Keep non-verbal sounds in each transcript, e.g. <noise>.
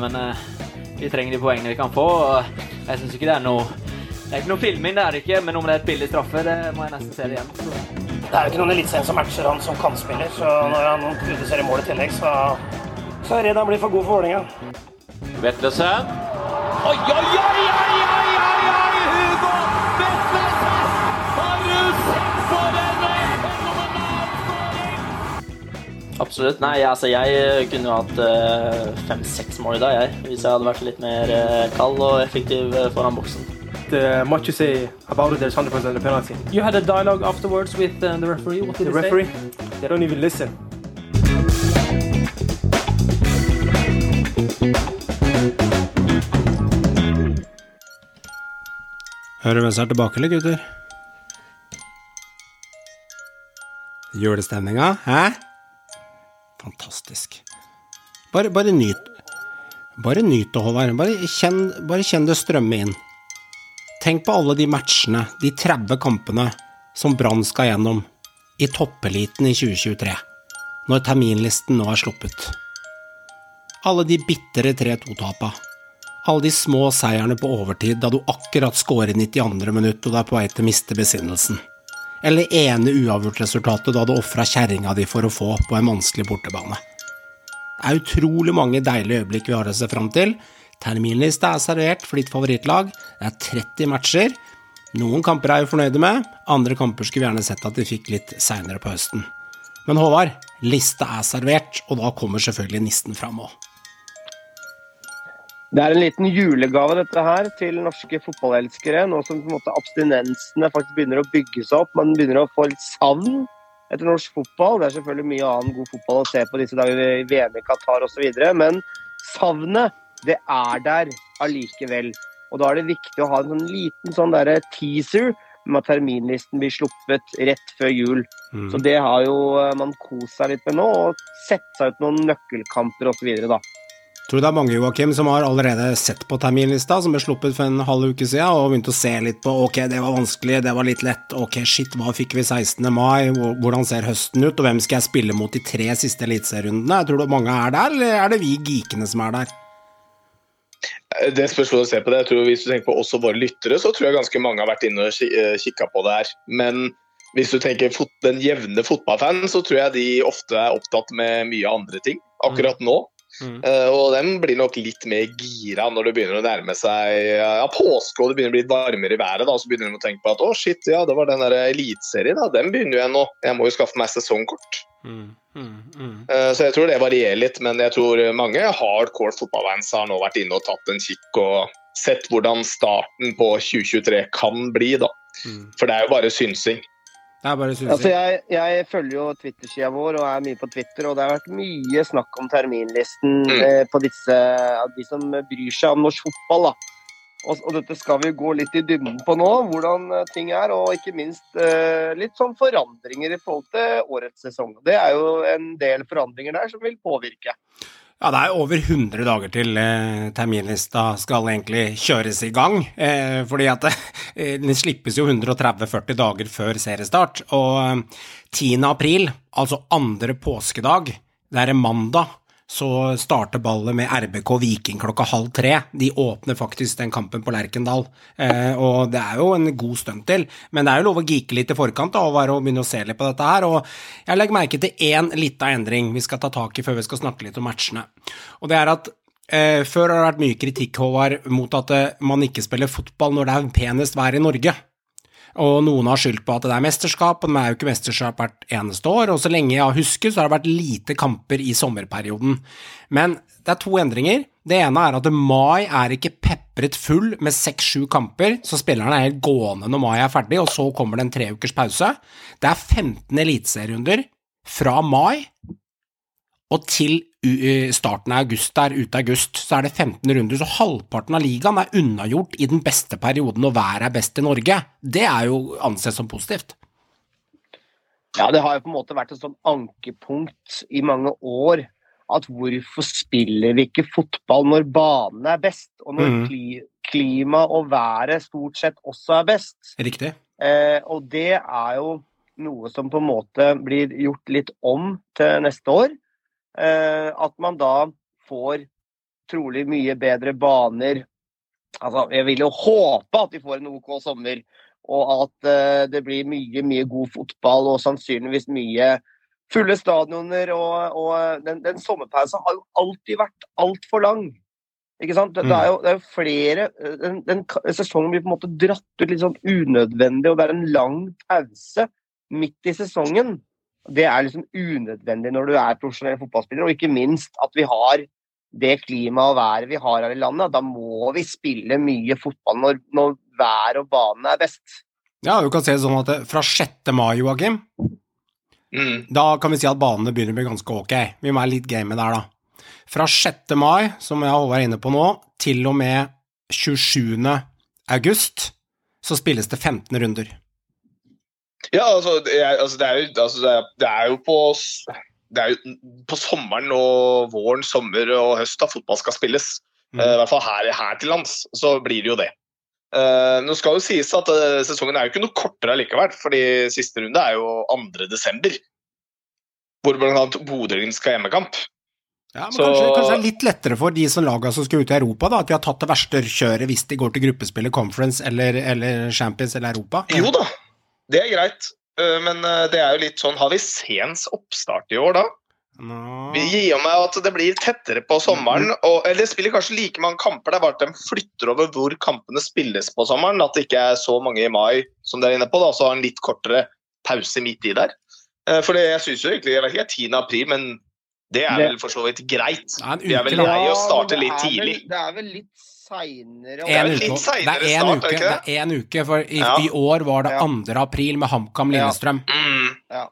Men eh, vi trenger de poengene vi kan få. og Jeg syns ikke det er noe Det er ikke noe filming, det er det ikke. Men om det er et billig straffe, det må jeg nesten se det igjen. Så. Det er jo ikke noen eliteserien som matcher han som kantspiller, så når han produserer mål i tillegg, så, så er jeg redd han blir for god for Vålerenga. Vetlesen. Oi, oi, oi, oi, oi, oi, Absolutt. Nei, altså jeg kunne jo hatt uh, fem-seks mål i dag, jeg. Hvis jeg hadde vært litt mer uh, kald og effektiv uh, foran boksen. Uh, much you say about it, there's 100% a penalty. You had a dialogue afterwards with uh, the referee. What did the he referee, say? they don't even listen. Hører hvem som er tilbake, eller, gutter? Julestemninga, hæ? Fantastisk. Bare, bare nyt. Bare nyt det, Håvard. Bare kjenn, bare kjenn det strømme inn. Tenk på alle de matchene, de 30 kampene, som Brann skal gjennom i toppeliten i 2023, når terminlisten nå er sluppet. Alle de bitre 3-2-tapa. Alle de små seierne på overtid da du akkurat scorer 92. minutt og du er på vei til å miste besinnelsen. Eller ene uavgjort-resultatet du ofra kjerringa di for å få på en vanskelig bortebane. Det er utrolig mange deilige øyeblikk vi har å se fram til. Terminlista er servert for ditt favorittlag. Det er 30 matcher. Noen kamper er vi fornøyde med, andre kamper skulle vi gjerne sett at de fikk litt seinere på høsten. Men Håvard, lista er servert, og da kommer selvfølgelig nissen fram òg. Det er en liten julegave dette her til norske fotballelskere. Nå som på en måte abstinensene faktisk begynner å bygge seg opp. Man begynner å få litt savn etter norsk fotball. Det er selvfølgelig mye annen god fotball å se på disse dager i VM i Qatar osv. Men savnet, det er der allikevel. Og da er det viktig å ha en sånn liten sånn der teaser med at terminlisten blir sluppet rett før jul. Mm. Så det har jo eh, man kost seg litt med nå, og sett seg ut noen nøkkelkamper osv. da. Tror du det er mange Joakim, som har allerede sett på terminlista, som ble sluppet for en halv uke siden, og begynt å se litt på ok, det var vanskelig, det var litt lett, ok, shit, hva fikk vi 16. mai, hvordan ser høsten ut, og hvem skal jeg spille mot de tre siste eliteserierundene? Tror du mange er der, eller er det vi geekene som er der? Det spørs hvordan du ser på det. Jeg tror Hvis du tenker på også våre lyttere, så tror jeg ganske mange har vært inne og eh, kikka på det her. Men hvis du tenker den jevne fotballfan, så tror jeg de ofte er opptatt med mye andre ting akkurat nå. Mm. Uh, og den blir nok litt mer gira når det begynner å nærme seg ja, påske og det begynner å bli litt varmere i været. da, Så begynner de å tenke på at å shit, ja, det var den der eliteserien. Den begynner jo nå. Jeg må jo skaffe meg sesongkort. Mm. Mm. Uh, så jeg tror det varierer litt, men jeg tror mange hardcore fotballfans har nå vært inne og tatt en kikk og sett hvordan starten på 2023 kan bli, da. For det er jo bare synsing. Det er bare. Altså jeg, jeg, følger jo Twitter-sida vår og er mye på Twitter, og det har vært mye snakk om terminlisten mm. eh, på disse, de som bryr seg om norsk fotball. da. Og, og, dette skal vi gå litt i dybden på nå, hvordan ting er, og ikke minst eh, litt sånn forandringer i forhold til årets sesong. Det er jo en del forandringer der som vil påvirke. Ja, det er over 100 dager til eh, terminlista skal egentlig kjøres i gang. Eh, fordi at <laughs> eh, den slippes jo 130-40 dager før seriestart. Og 10. Eh, april, altså andre påskedag, det er mandag, så starter ballet med RBK Viking klokka halv tre. De åpner faktisk den kampen på Lerkendal, eh, og det er jo en god stund til. Men det er jo lov å geeke litt i forkant da, og, og begynne å se litt på dette her. Og jeg legger merke til én lita endring vi skal ta tak i før vi skal snakke litt om matchene. Og det er at eh, før har det vært mye kritikk, Håvard, mot at eh, man ikke spiller fotball når det er penest vær i Norge. Og noen har skyldt på at det er mesterskap, og det er jo ikke mesterskap hvert eneste år. Og så lenge jeg har husket, så har det vært lite kamper i sommerperioden. Men det er to endringer. Det ene er at mai er ikke pepret full med seks-sju kamper, så spillerne er helt gående når mai er ferdig, og så kommer det en tre ukers pause. Det er 15 eliteserierunder fra mai og til starten av august der, ute august, så er det 15 runder, så halvparten av ligaen er unnagjort i den beste perioden når været er best i Norge. Det er jo ansett som positivt. Ja, det har jo på en måte vært et sånn ankepunkt i mange år. At hvorfor spiller vi ikke fotball når banen er best, og når mm. klima og været stort sett også er best? Riktig. Eh, og det er jo noe som på en måte blir gjort litt om til neste år. Eh, at man da får trolig mye bedre baner. Altså, jeg vil jo håpe at de får en OK sommer, og at eh, det blir mye, mye god fotball og sannsynligvis mye fulle stadioner. Og, og den, den sommerpausen har jo alltid vært altfor lang. Ikke sant? Det, det, er jo, det er jo flere den, den Sesongen blir på en måte dratt ut litt sånn unødvendig, og det er en lang pause midt i sesongen. Det er liksom unødvendig når du er profesjonell fotballspiller, og ikke minst at vi har det klimaet og været vi har her i landet. Da må vi spille mye fotball når, når vær og bane er best. Ja, du kan se det sånn at det, fra 6. mai, Joakim, Mm. da kan vi si at banene begynner å bli ganske ok. Vi må være litt game der, da. Fra 6. mai, som jeg og Håvard er inne på nå, til og med 27. august, så spilles det 15 runder. Ja, altså, det er, altså, det er, jo, altså det, er, det er jo på det er jo på sommeren og våren, sommer og høst da fotball skal spilles. Mm. Uh, I hvert fall her, her til lands, så blir det jo det. Uh, nå skal jo sies at uh, sesongen er jo ikke noe kortere allikevel, fordi siste runde er jo 2. desember. Hvor bl.a. Bodø-Glimt skal ha hjemmekamp. Ja, men Så- kanskje, kanskje det er litt lettere for de som laga som skal ut i Europa, da, at de har tatt det verste kjøret hvis de går til gruppespillet Conference eller, eller Champions eller Europa? Jo da, det er greit. Eh, men eh, det er jo litt sånn Har vi sens oppstart i år da? No. Vi gir meg at det blir tettere på sommeren. Og, eller det spiller kanskje like mange kamper, det er bare at de flytter over hvor kampene spilles på sommeren. At det ikke er så mange i mai som dere er inne på, da, så har en litt kortere pause midt i der. Eh, For det, jeg syns jo egentlig jeg vet ikke, 10. april, men det er vel for så vidt greit. Det Vi er vel lei å starte litt tidlig. Det er vel litt seinere. er det er en er uke, det er en uke, for i, Ja. i år var det 2. april med HamKam Lillestrøm. Mm.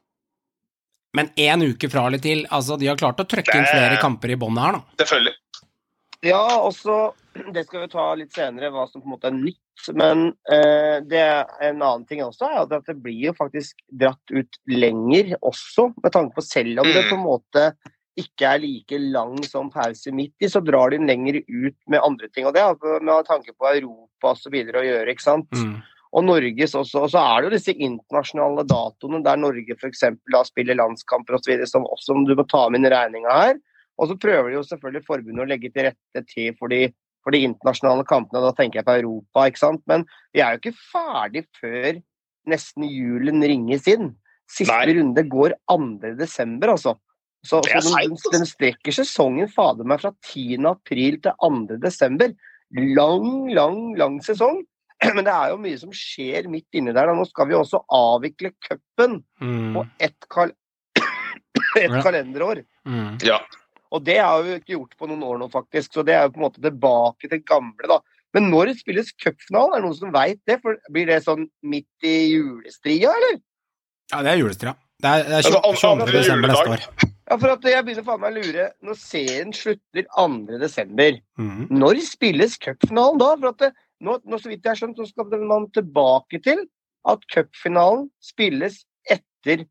Men én uke fra eller til, altså de har klart å trykke inn flere kamper i båndet her, da. Selvfølgelig. Ja, også <clears throat> Det skal vi ta litt senere, hva som på en måte er nytt. Men eh, det er en annen ting også er at det blir jo faktisk dratt ut lenger også, med tanke på selv om det Mm. på en måte ikke er like lang som pause midt i, så drar de den lenger ut med andre ting. Og det har med tanke på Europa osv. å gjøre, ikke sant. Mm. Og Norges også. Og så er det jo disse internasjonale datoene der Norge f.eks. spiller landskamper osv. som som du må ta med inn i regninga her. Og så prøver de jo selvfølgelig forbundet å legge til rette til for de, for de internasjonale kampene. Da tenker jeg på Europa, ikke sant. Men vi er jo ikke ferdig før nesten julen ringes inn. Siste Nei. runde går 2. desember, altså. Så, så den, den strekker sesongen fader meg fra 10. april til 2. desember. Lang, lang, lang sesong. <clears throat> Men det er jo mye som skjer midt inni der. da. Nå skal vi også avvikle cupen Mm. på ett, kal <clears throat> ett Ja. kalenderår. Mm. Ja. Og det har vi ikke gjort på noen år nå, faktisk. Så det er jo på en måte tilbake til gamle, da. Men når det spilles cupfinalen? Er det noen som veit det? For Blir det sånn midt i julestria, eller? Ja, det er julestria. Det er, det er Altså, 20, 22. andre desember neste år. Ja, for at jeg begynner faen meg å lure. Når serien slutter 2. desember, Mm. når spilles cupfinalen da? For at det, nå, nå, så vidt jeg har skjønt, så skal man tilbake til at cupfinalen spilles etter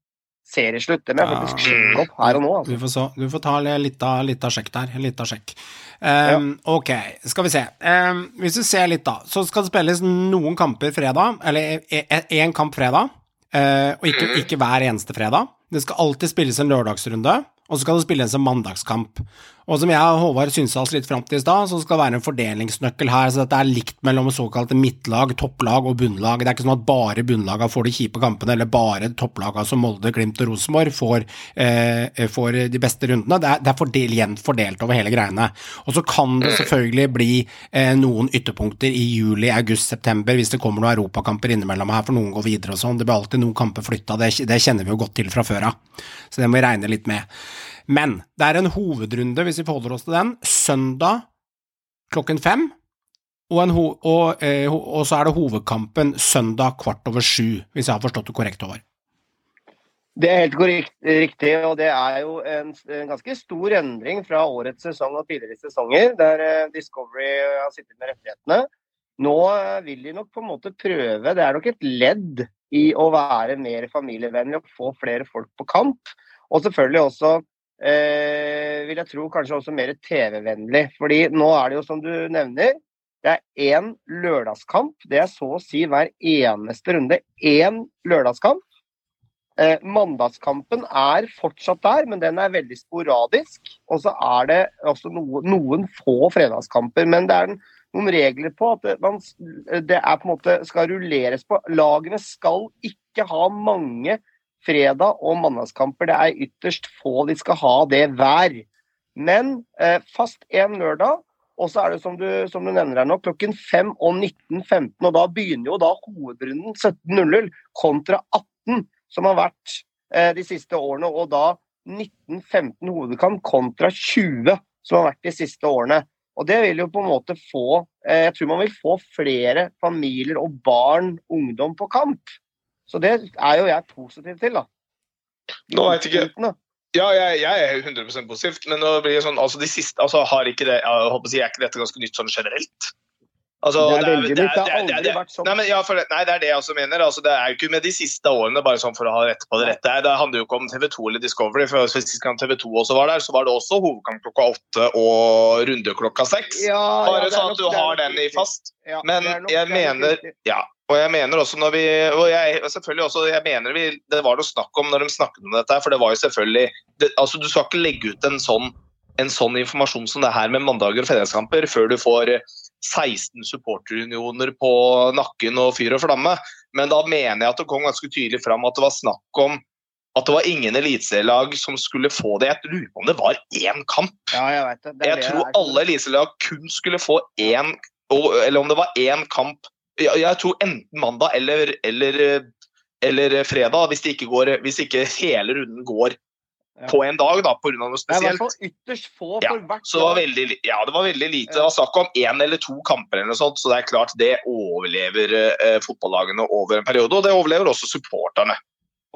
serieslutt. Det må jeg Ja. faktisk sjekke opp her og nå. Du Altså. får, så, du får ta litt av, sjekk der. Litt av sjekk. Um, Ok, skal vi se. Um, hvis du ser litt, da, så skal det spilles noen kamper fredag, eller én kamp fredag, eh, og ikke, ikke hver eneste fredag. Det skal alltid spilles en lørdagsrunde, og så skal det spilles en mandagskamp. Og som jeg og Håvard synsa oss litt fram til i stad, så skal være en fordelingsnøkkel her, så dette er likt mellom såkalte midtlag, topplag og bunnlag. Det er ikke sånn at bare bunnlaga får de kjipe kampene, eller bare topplaga som Molde, Glimt og Rosenborg får, eh, får de beste rundene. Det er, det er fordel, jevnt fordelt over hele greiene. Og så kan det selvfølgelig bli eh, noen ytterpunkter i juli, august, september hvis det kommer noen europakamper innimellom her, for noen går videre og sånn. Det blir alltid noen kamper flytta, det, det kjenner vi jo godt til fra før av. Så det må vi regne litt med. Men det er en hovedrunde, hvis vi forholder oss til den, søndag klokken fem. Og, og, eh, og så er det hovedkampen søndag kvart over sju, hvis jeg har forstått det korrekt over. Det er helt korrekt, riktig, og det er jo en, en ganske stor endring fra årets sesong og tidligere sesonger, der eh, Discovery har sittet med rettighetene. Nå eh, vil de nok på en måte prøve, det er nok et ledd i å være mer familievennlig og få flere folk på kamp. Og selvfølgelig også, eh, vil jeg tro, kanskje også mer TV-vennlig. Fordi nå er det jo som du nevner, det er én lørdagskamp. Det er så å si hver eneste runde én lørdagskamp. Eh, mandagskampen er fortsatt der, men den er veldig sporadisk. Og så er det også noen, noen få fredagskamper. Men det er noen regler på at man, det er på en måte skal rulleres på. Lagene skal ikke ha mange fredag- og mandagskamper. Det er ytterst få de skal ha det hver. Men eh, fast én lørdag. Og så er det som du, som du nevner her nå, klokken 5 og 19.15. Og da begynner jo da hovedrunden 17.00 kontra 18 som har vært eh, de siste årene, og da 1915 hovedkamp kontra 20 som har vært de siste årene. Og Det vil jo på en måte få eh, Jeg tror man vil få flere familier og barn, ungdom, på kamp. Så det er jo jeg positiv til, da. Nå jeg ikke. Ja, jeg, jeg, er 100% positiv, men nå blir det sånn, altså de siste, altså har ikke det, jeg håper å si, Er ikke dette ganske nytt sånn generelt? Altså, det er veldig nytt. Det har aldri vært sånn. Nei, men, ja, det, nei, det er det jeg også mener. Altså, det er jo ikke med de siste årene, bare sånn for å ha rett på det rette. Det handler jo ikke om TV2 eller Discovery. for Sist gang TV2 også var der, så var det også hovedkamp klokka åtte og runde klokka seks. Ja, bare ja, sånn at du har den i fast. men jeg mener ja, og jeg mener også når vi og jeg, selvfølgelig også, jeg mener vi, Det var noe snakk om når de snakket om dette, for det var jo selvfølgelig det, altså Du skal ikke legge ut en sånn, en sånn informasjon som det her med mandager og fredagskamper før du får 16 supporterunioner på nakken og fyr og flamme. Men da mener jeg at det kom ganske tydelig fram at det var snakk om at det var ingen eliteserielag som skulle få det. Jeg lurer på om det var én kamp. Ja, jeg vet det. det jeg tror alle eliteserielag kun skulle få én, eller om det var én kamp. Jeg tror enten mandag eller, eller, eller fredag, hvis, ikke, går, hvis ikke hele runden går på en dag, da, pga. noe spesielt. Det er ytterst få ja, for hvert så det var veldig, ja, det var veldig lite. Det var snakk om én eller to kamper, eller noe sånt, så det er klart det overlever eh, fotballagene over en periode. Og det overlever også supporterne.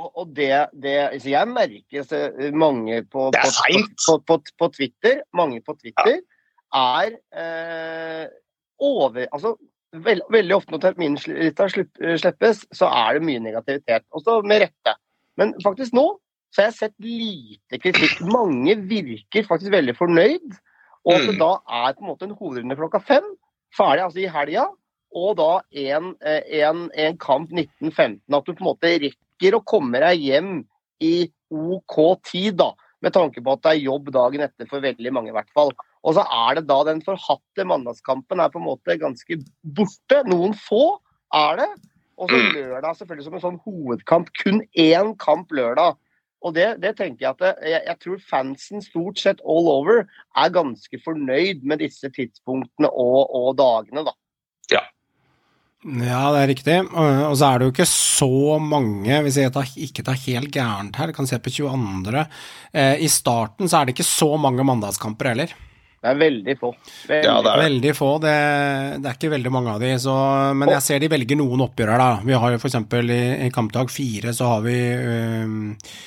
Og, og det, det altså Jeg merker mange på, på, på, på, på, Twitter mange på Twitter ja. er eh, over Altså veld, veldig ofte når terminlista slippes, så er det mye negativitet. Også med rette. Men faktisk nå så jeg har sett lite kritikk. Mange virker faktisk veldig fornøyd. Og at det da er på en måte en hovedrunde klokka fem, ferdig altså i helga, og da en, eh, en, en kamp 1915. At du på en måte rekker å komme deg hjem i OK tid, da. Med tanke på at det er jobb dagen etter for veldig mange, i hvert fall. Og så er det da den forhatte mandagskampen er på en måte ganske borte. Noen få er det. Og så lørdag selvfølgelig som en sånn hovedkamp. Kun én kamp lørdag. Og det, det, tenker jeg at det, jeg, jeg, tror fansen stort sett all over er ganske fornøyd med disse tidspunktene og, og dagene, da. Ja. Ja, det er riktig. Og så er det jo ikke så mange, hvis jeg ikke tar helt gærent her, kan se på 22. Eh, I starten så er det ikke så mange mandagskamper heller. Det er veldig få. Veldig, ja, det er veldig få. Det, det, er ikke veldig mange av de. Så, men jeg ser de velger noen oppgjør her, da. Vi har jo f.eks. I, i kampdag fire så har vi um...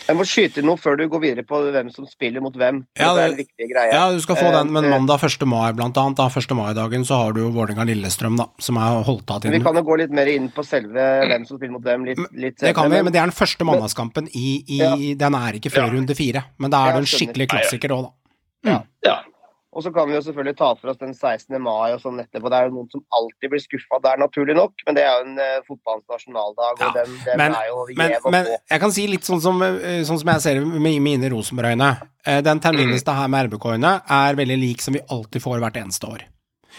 Jeg må skyte noe før du går videre på hvem som spiller mot hvem. Ja, det, er en viktig greie. Ja, du skal få den, men eh, mandag 1. mai blant annet, da, 1. mai-dagen, så har du jo Vålerenga-Lillestrøm, da, som er holdt av til Vi kan jo gå litt mer inn på selve hvem som spiller mot hvem litt, litt Det kan vi, men det er den første mandagskampen i, i ja. Den er ikke før runde fire, men da er det en skikkelig klassiker òg, da. Mm. Ja. Ja. Og så kan vi jo selvfølgelig ta for oss den 16. mai og sånn etterpå. Det er jo noen som alltid blir skuffa der, naturlig nok, men det er jo en uh, fotballens nasjonaldag, ja, og den, den men, er jo men, men, jeg kan si litt sånn som, eh, sånn som jeg ser det med mine Rosenborg-øyne. Uh, den terminlista her med RBK-øyne er veldig lik som vi alltid får hvert eneste år.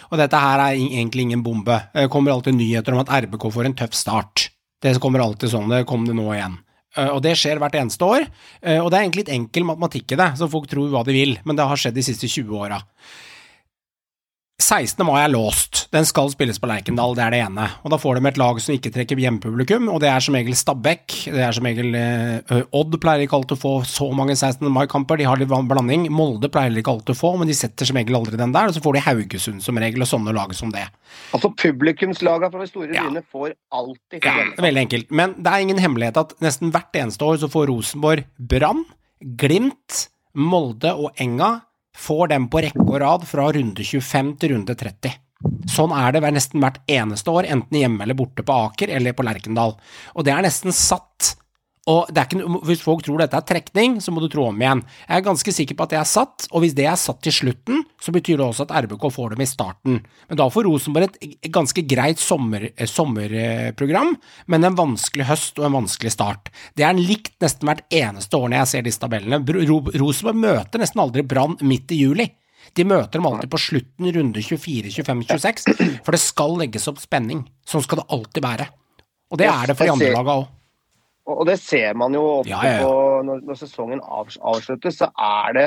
Og dette her er egentlig ingen bombe. Det kommer alltid nyheter om at RBK får en tøff start. Det kommer alltid sånn. Det kom det nå igjen. Eh, og det skjer hvert eneste år. Eh, og det er egentlig litt enkel matematikk i det, så folk tror hva de vil, men det har skjedd de siste 20 åra. 16. mai er låst. Den skal spilles på Lerkendal, det er det ene. Og da får de et lag som ikke trekker hjemmepublikum, og det er som regel Stabæk. Det er som regel eh, Odd pleier ikke alltid å få så mange 16. mai-kamper, de har litt blanding. Molde pleier ikke alltid å få, men de setter som regel aldri den der. Og så får de Haugesund som regel, og sånne lag som det. Altså publikumslaga fra de store ja. får alltid Ja, veldig enkelt. Men det er ingen hemmelighet at nesten hvert eneste år så får Rosenborg Brann, Glimt, Molde og Enga får dem på rekke og rad fra runde 25 til runde 30. Sånn er det nesten hvert eneste år, enten hjemme eller borte på Aker eller på Lerkendal. Og det er nesten satt Og det er ikke, hvis folk tror dette er trekning, så må du tro om igjen. Jeg er ganske sikker på at det er satt, og hvis det er satt til slutten, så betyr det også at RBK får dem i starten. Men da får Rosenborg et et ganske greit sommer, eh, sommerprogram, men en vanskelig høst og en vanskelig start. Det er likt nesten hvert eneste år når jeg ser disse tabellene. Rosenborg møter nesten aldri Brann midt i juli. De møter dem alltid på slutten, runde 24, 25, 26, for det skal legges opp spenning. Sånn skal det alltid være. Og det er det for de andre laga òg. Og det ser man jo ofte Ja, ja, ja. på når, når sesongen av, avsluttes, så er det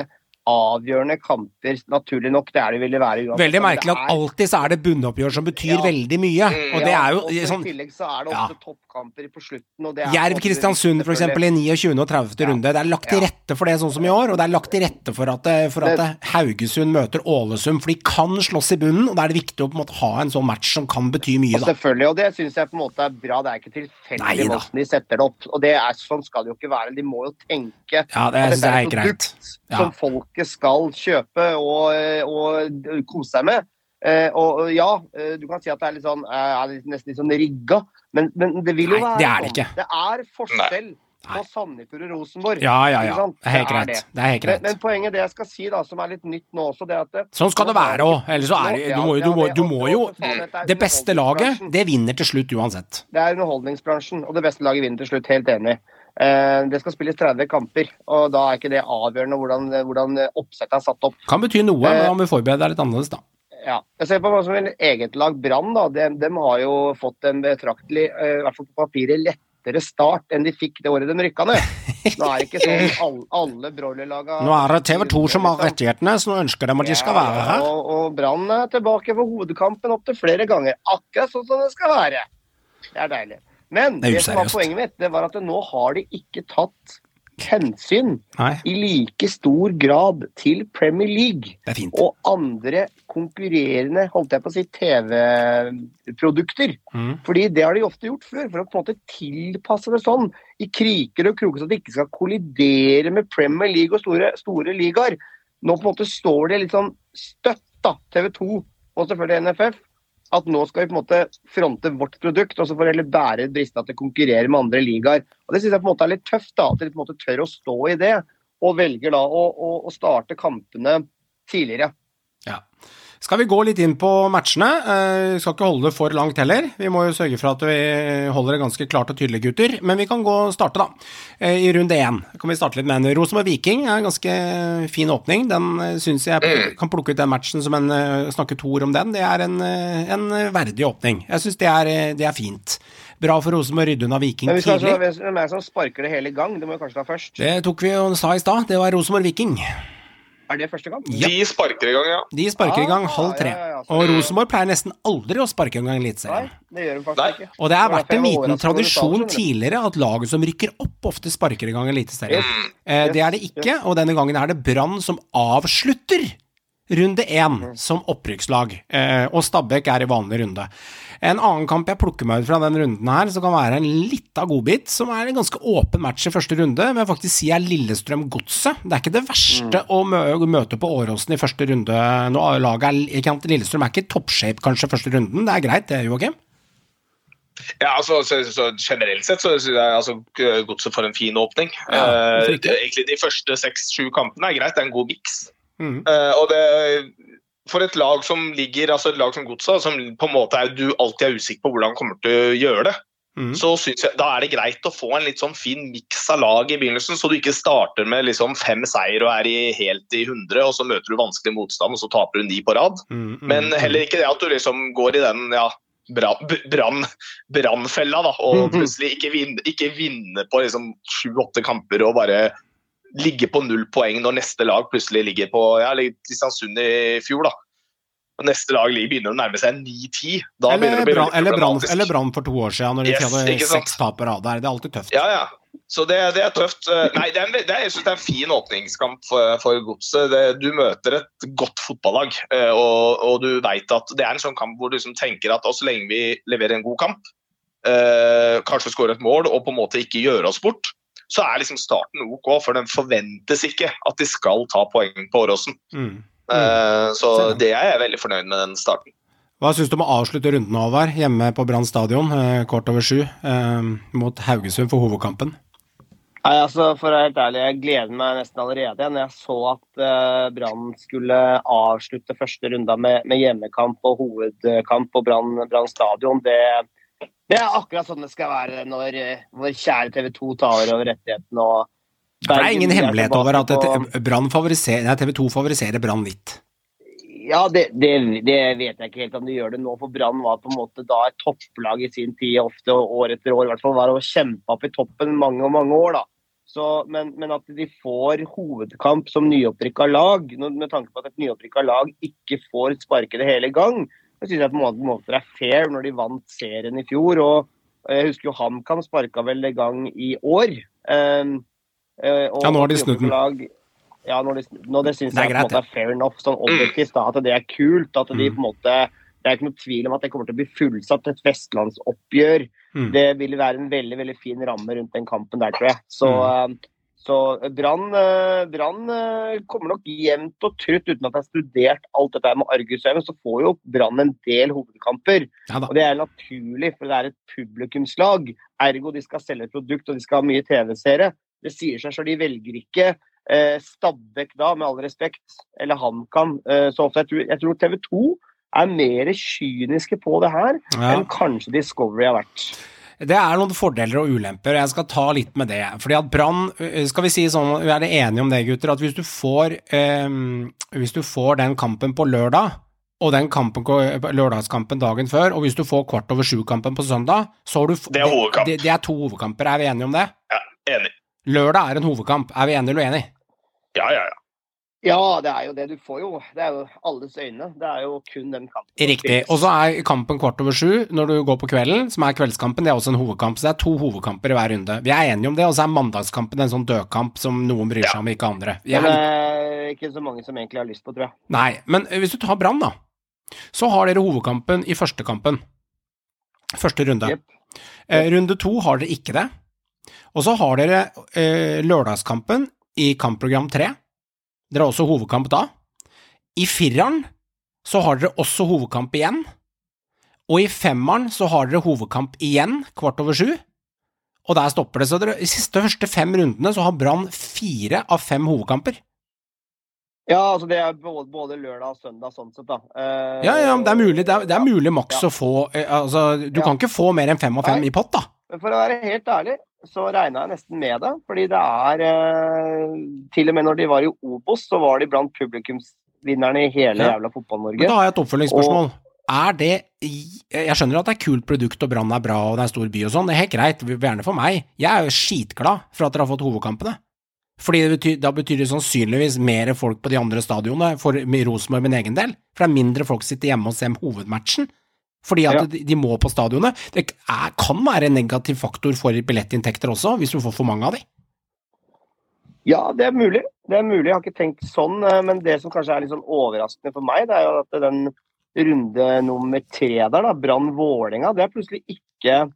avgjørende kamper. Naturlig nok, det er det ville være uansett. Veldig merkelig at alltid så er det bunnoppgjør som betyr veldig mye. Og det er jo sånn I tillegg så er det Ja. ofte toppkamper på slutten. Og det er Jerv på en måte Kristiansund for eksempel i 29. og 30. runde. Det er lagt til rette for det sånn som i år, og det er lagt til rette for at, eh, for at Det- Haugesund møter Ålesund, for de kan slåss i bunnen, og da er det viktig å på en måte ha en sånn match som kan bety mye, da. selvfølgelig, og det syns jeg på en måte er bra. Det er ikke tilfeldig da. hvordan de setter det opp. Og det er, sånn skal det jo ikke være. De må jo tenke Ja, det at dette et er greit. produkt Ja. som folket skal kjøpe og, og kose seg med. Eh, og ja, eh, du kan si at det er litt sånn, eh, er nesten litt sånn rigga, men, men det vil jo Nei, være det er det sånn. ikke. Det er forskjell Nei. på Sandefjord og Rosenborg. Ja, ja, ja. Det er helt greit. det. Er helt Men, greit. men poenget det jeg skal si, da, som er litt nytt nå også, det at det, Sånn skal det være òg. Ellers så er det Du må, du må, du må jo Det beste laget, det vinner til slutt uansett. Det er underholdningsbransjen, og det beste laget vinner til slutt. Helt enig. Eh, det skal spilles 30 kamper, og da er ikke det avgjørende hvordan, hvordan oppsettet er satt opp. Kan bety noe, men Eh, man må forberede deg litt annerledes, da. Ja. Jeg ser på hva som er eget lag Brann. De, de har jo fått en betraktelig, eh, i hvert fall på papiret, lettere start enn de fikk det året de rykka ned. Nå er det ikke sånn alle, alle broilerlaga Nå er det TV 2 som har rettighetene, så nå ønsker de at de skal være her. Og, og Brann er tilbake for hovedkampen opptil flere ganger. Akkurat sånn som det skal være. Det er deilig. Men Det det, som var poenget mitt, det var at nå har de ikke tatt hensyn Nei, i like stor grad til Premier League og andre konkurrerende holdt jeg på å si, TV-produkter. Mm. Fordi det har de ofte gjort før, for å på en måte tilpasse det sånn i kriker og kroker, så det ikke skal kollidere med Premier League og store, store ligaer. Nå på en måte står det litt sånn støtt, da, TV 2 og selvfølgelig NFF, at nå skal vi på en måte fronte vårt produkt, og så får heller bære bristene til å konkurrere med andre ligaer. Og Det syns jeg på en måte er litt tøft, da, at de på en måte tør å stå i det, og velger da å, å, å starte kampene tidligere. Ja. Skal vi gå litt inn på matchene? Vi skal ikke holde det for langt heller. Vi må jo sørge for at vi holder det ganske klart og tydelig, gutter. Men vi kan gå og starte, da. Eh, I runde én kan vi starte litt med en Rosenborg Viking. er en ganske fin åpning. Den uh, syns jeg kan plukke ut den matchen som en snakker to ord om den. Det er en, eh, en verdig åpning. Jeg syns det, er, eh, det er fint. Bra for Rosenborg å rydde unna Viking Men vi skal tidlig. hvem er det som sparker det hele i gang? Det må vi kanskje ta først. Det tok vi og sa i stad. Det var Rosenborg Viking. Er det første kamp? Ja. De sparker i gang, ja. De sparker i gang Ah, halv tre. ja, ja, ja, Og Rosenborg pleier nesten aldri å sparke i gang Eliteserien. Og det har vært en liten tradisjon tidligere at laget som rykker opp, ofte sparker i gang Eliteserien. Yes. Eh, det er det ikke, og denne gangen er det Brann som avslutter runde én som opprykkslag, eh, og Stabæk er i vanlig runde. En annen kamp jeg plukker meg ut fra den runden her, som kan være en lita godbit, som er en ganske åpen match i første runde, men jeg faktisk si er Lillestrøm-Godset. Det er ikke det verste Mm. å mø møte på Åråsen i første runde. Laget er, Lillestrøm er ikke i toppshape kanskje første runden, det er greit det, Joakim? Ja, altså, så, så Generelt sett så syns jeg altså, Godset får en fin åpning. Ja, Eh, egentlig De første seks-sju kampene er greit, det er en god miks. Eh, og det for et lag som ligger, altså et lag som Godsa, som på en måte er, du alltid er usikker på hvordan kommer til å gjøre det, mm. så synes jeg da er det greit å få en litt sånn fin miks av lag i begynnelsen, så du ikke starter med liksom fem seier og er i, helt i 100, og så møter du vanskelig motstand, og så taper du ni på rad. Mm. Men mhm. heller ikke det at du liksom går i den ja, brann- brannfella da, og plutselig ikke vinner, ikke vinner på liksom sju-åtte kamper og bare ligge på null poeng når neste lag plutselig ligger på ja, Kristiansund i fjor. da. Og neste lag begynner å nærme seg 9-10. Da begynner det Eller Brann for to år siden, når de Yes, hadde seks tap på rad. Det er alltid tøft. Ja, ja. Så det, det er tøft. Eh, Nei, det er en, det er, jeg synes det er en fin åpningskamp for, for Godset. Du møter et godt fotballag, eh, og, og du vet at det er en sånn kamp hvor du liksom tenker at så lenge vi leverer en god kamp, eh, kanskje skårer et mål og på en måte ikke gjør oss bort, så er liksom starten OK, for den forventes ikke at de skal ta poeng på Åråsen. Mm. Eh, Så det. er jeg veldig fornøyd med den starten. Hva syns du om å avslutte runden, Håvard, hjemme på Brann stadion, eh, kort over sju, eh, mot Haugesund for hovedkampen? Nei, altså For å være helt ærlig, jeg gleder meg nesten allerede. Når jeg så at uh, Brann skulle avslutte første runda med, med hjemmekamp og hovedkamp på Brann Brann stadion, det, det, er akkurat sånn det skal være når vår kjære TV 2 tar over rettighetene. og Det er ingen hemmelighet over at TV 2 favoriserer Brann litt. Ja, det, det, det vet jeg ikke helt om de gjør det nå. For Brann var på en måte da et topplag i sin tid, ofte år etter år. i hvert fall var og kjempa opp i toppen mange og mange år. da. Så, men, men at de får hovedkamp som nyopprykka lag, med tanke på at et nyopprykka lag ikke får sparke det hele gang, det syns jeg på en måte, på en måte er fair når de vant serien i fjor. og Jeg husker jo HamKam sparka vel i gang i år. Um, eh, og Ja, nå har de snudd den. Ja, når de, når nå, det syns jeg på en måte er fair enough, sånn objektivt. da, At det er kult. At de Mm. på en måte Det er ikke noe tvil om at det kommer til å bli fullsatt et vestlandsoppgjør. Mm. Det vil være en veldig veldig fin ramme rundt den kampen der, tror jeg. Så, Mm. Eh, så Brann eh, Brann, eh, kommer nok jevnt og trutt, uten at jeg har studert alt dette med argusøyne, så får jo Brann en del hovedkamper. Ja. Og det er naturlig, for det er et publikumslag. Ergo de skal selge et produkt og de skal ha mye TV-seere. Det sier seg sjøl, de velger ikke eh, Stabæk da, med all respekt, eller HamKam. Eh, så ofte. Jeg tror, jeg tror TV 2 er mer kyniske på det her Ja. enn kanskje Discovery har vært. Det er noen fordeler og ulemper, og jeg skal ta litt med det. Fordi at Brann øh, Skal vi si sånn, vi er enige om det, gutter, at hvis du får ehm, Hvis du får den kampen på lørdag, og den kampen, lørdagskampen dagen før, og hvis du får kvart over sju-kampen på søndag, så har du Det er hovedkamp. Det, det er to hovedkamper, er vi enige om det? Ja, Enig. Lørdag er en hovedkamp, er vi enige eller uenige? Ja, ja, ja. Ja, det er jo det. Du får jo Det er jo alles øyne. Det er jo kun den kampen. Riktig. Og så er kampen kvart over sju når du går på kvelden, som er kveldskampen. Det er også en hovedkamp, så det er to hovedkamper i hver runde. Vi er enige om det, og så er mandagskampen en sånn dødkamp som noen bryr seg om, ikke andre. Jeg Men det er ikke så mange som egentlig har lyst på, tror jeg. Nei, men hvis du tar Brann, da, så har dere hovedkampen i første kampen. Første runde. Yep. Eh, runde to har dere ikke det. Og så har dere eh, lørdagskampen i kampprogram tre. Dere har også hovedkamp da. I fireren så har dere også hovedkamp igjen. Og i femmeren så har dere hovedkamp igjen, kvart over sju. Og der stopper det. Så dere, i siste første fem rundene så har Brann fire av fem hovedkamper. Ja, altså det er både, både lørdag og søndag sånn sett, da. Eh, Ja, ja, men det er mulig, det er, det er mulig maks Ja. å få eh, Altså, du Ja. kan ikke få mer enn fem av fem Nei. i pott, da. Men for å være helt ærlig, så regna jeg nesten med det. Fordi det er eh, Til og med når de var i Obos, så var de blant publikumsvinnerne i hele Ja. jævla Fotball-Norge. da har jeg et oppfølgingsspørsmål. Er det Jeg skjønner at det er kult produkt, og Brann er bra, og det er en stor by og sånn, det er helt greit, gjerne for meg. Jeg er jo skitglad for at dere har fått hovedkampene. Fordi det betyr, da betyr det sannsynligvis mer folk på de andre stadionene, for Rosenborg min egen del. For det er mindre folk som sitter hjemme og ser hovedmatchen. Fordi at Ja. de, de må på stadionet. Det er, kan være en negativ faktor for billettinntekter også, hvis du får for mange av de. Ja, det er mulig. Det er mulig. Jeg har ikke tenkt sånn. eh, Men det som kanskje er litt sånn overraskende for meg, det er jo at den runde nummer tre der, da, Brann-Vålerenga, det er plutselig ikke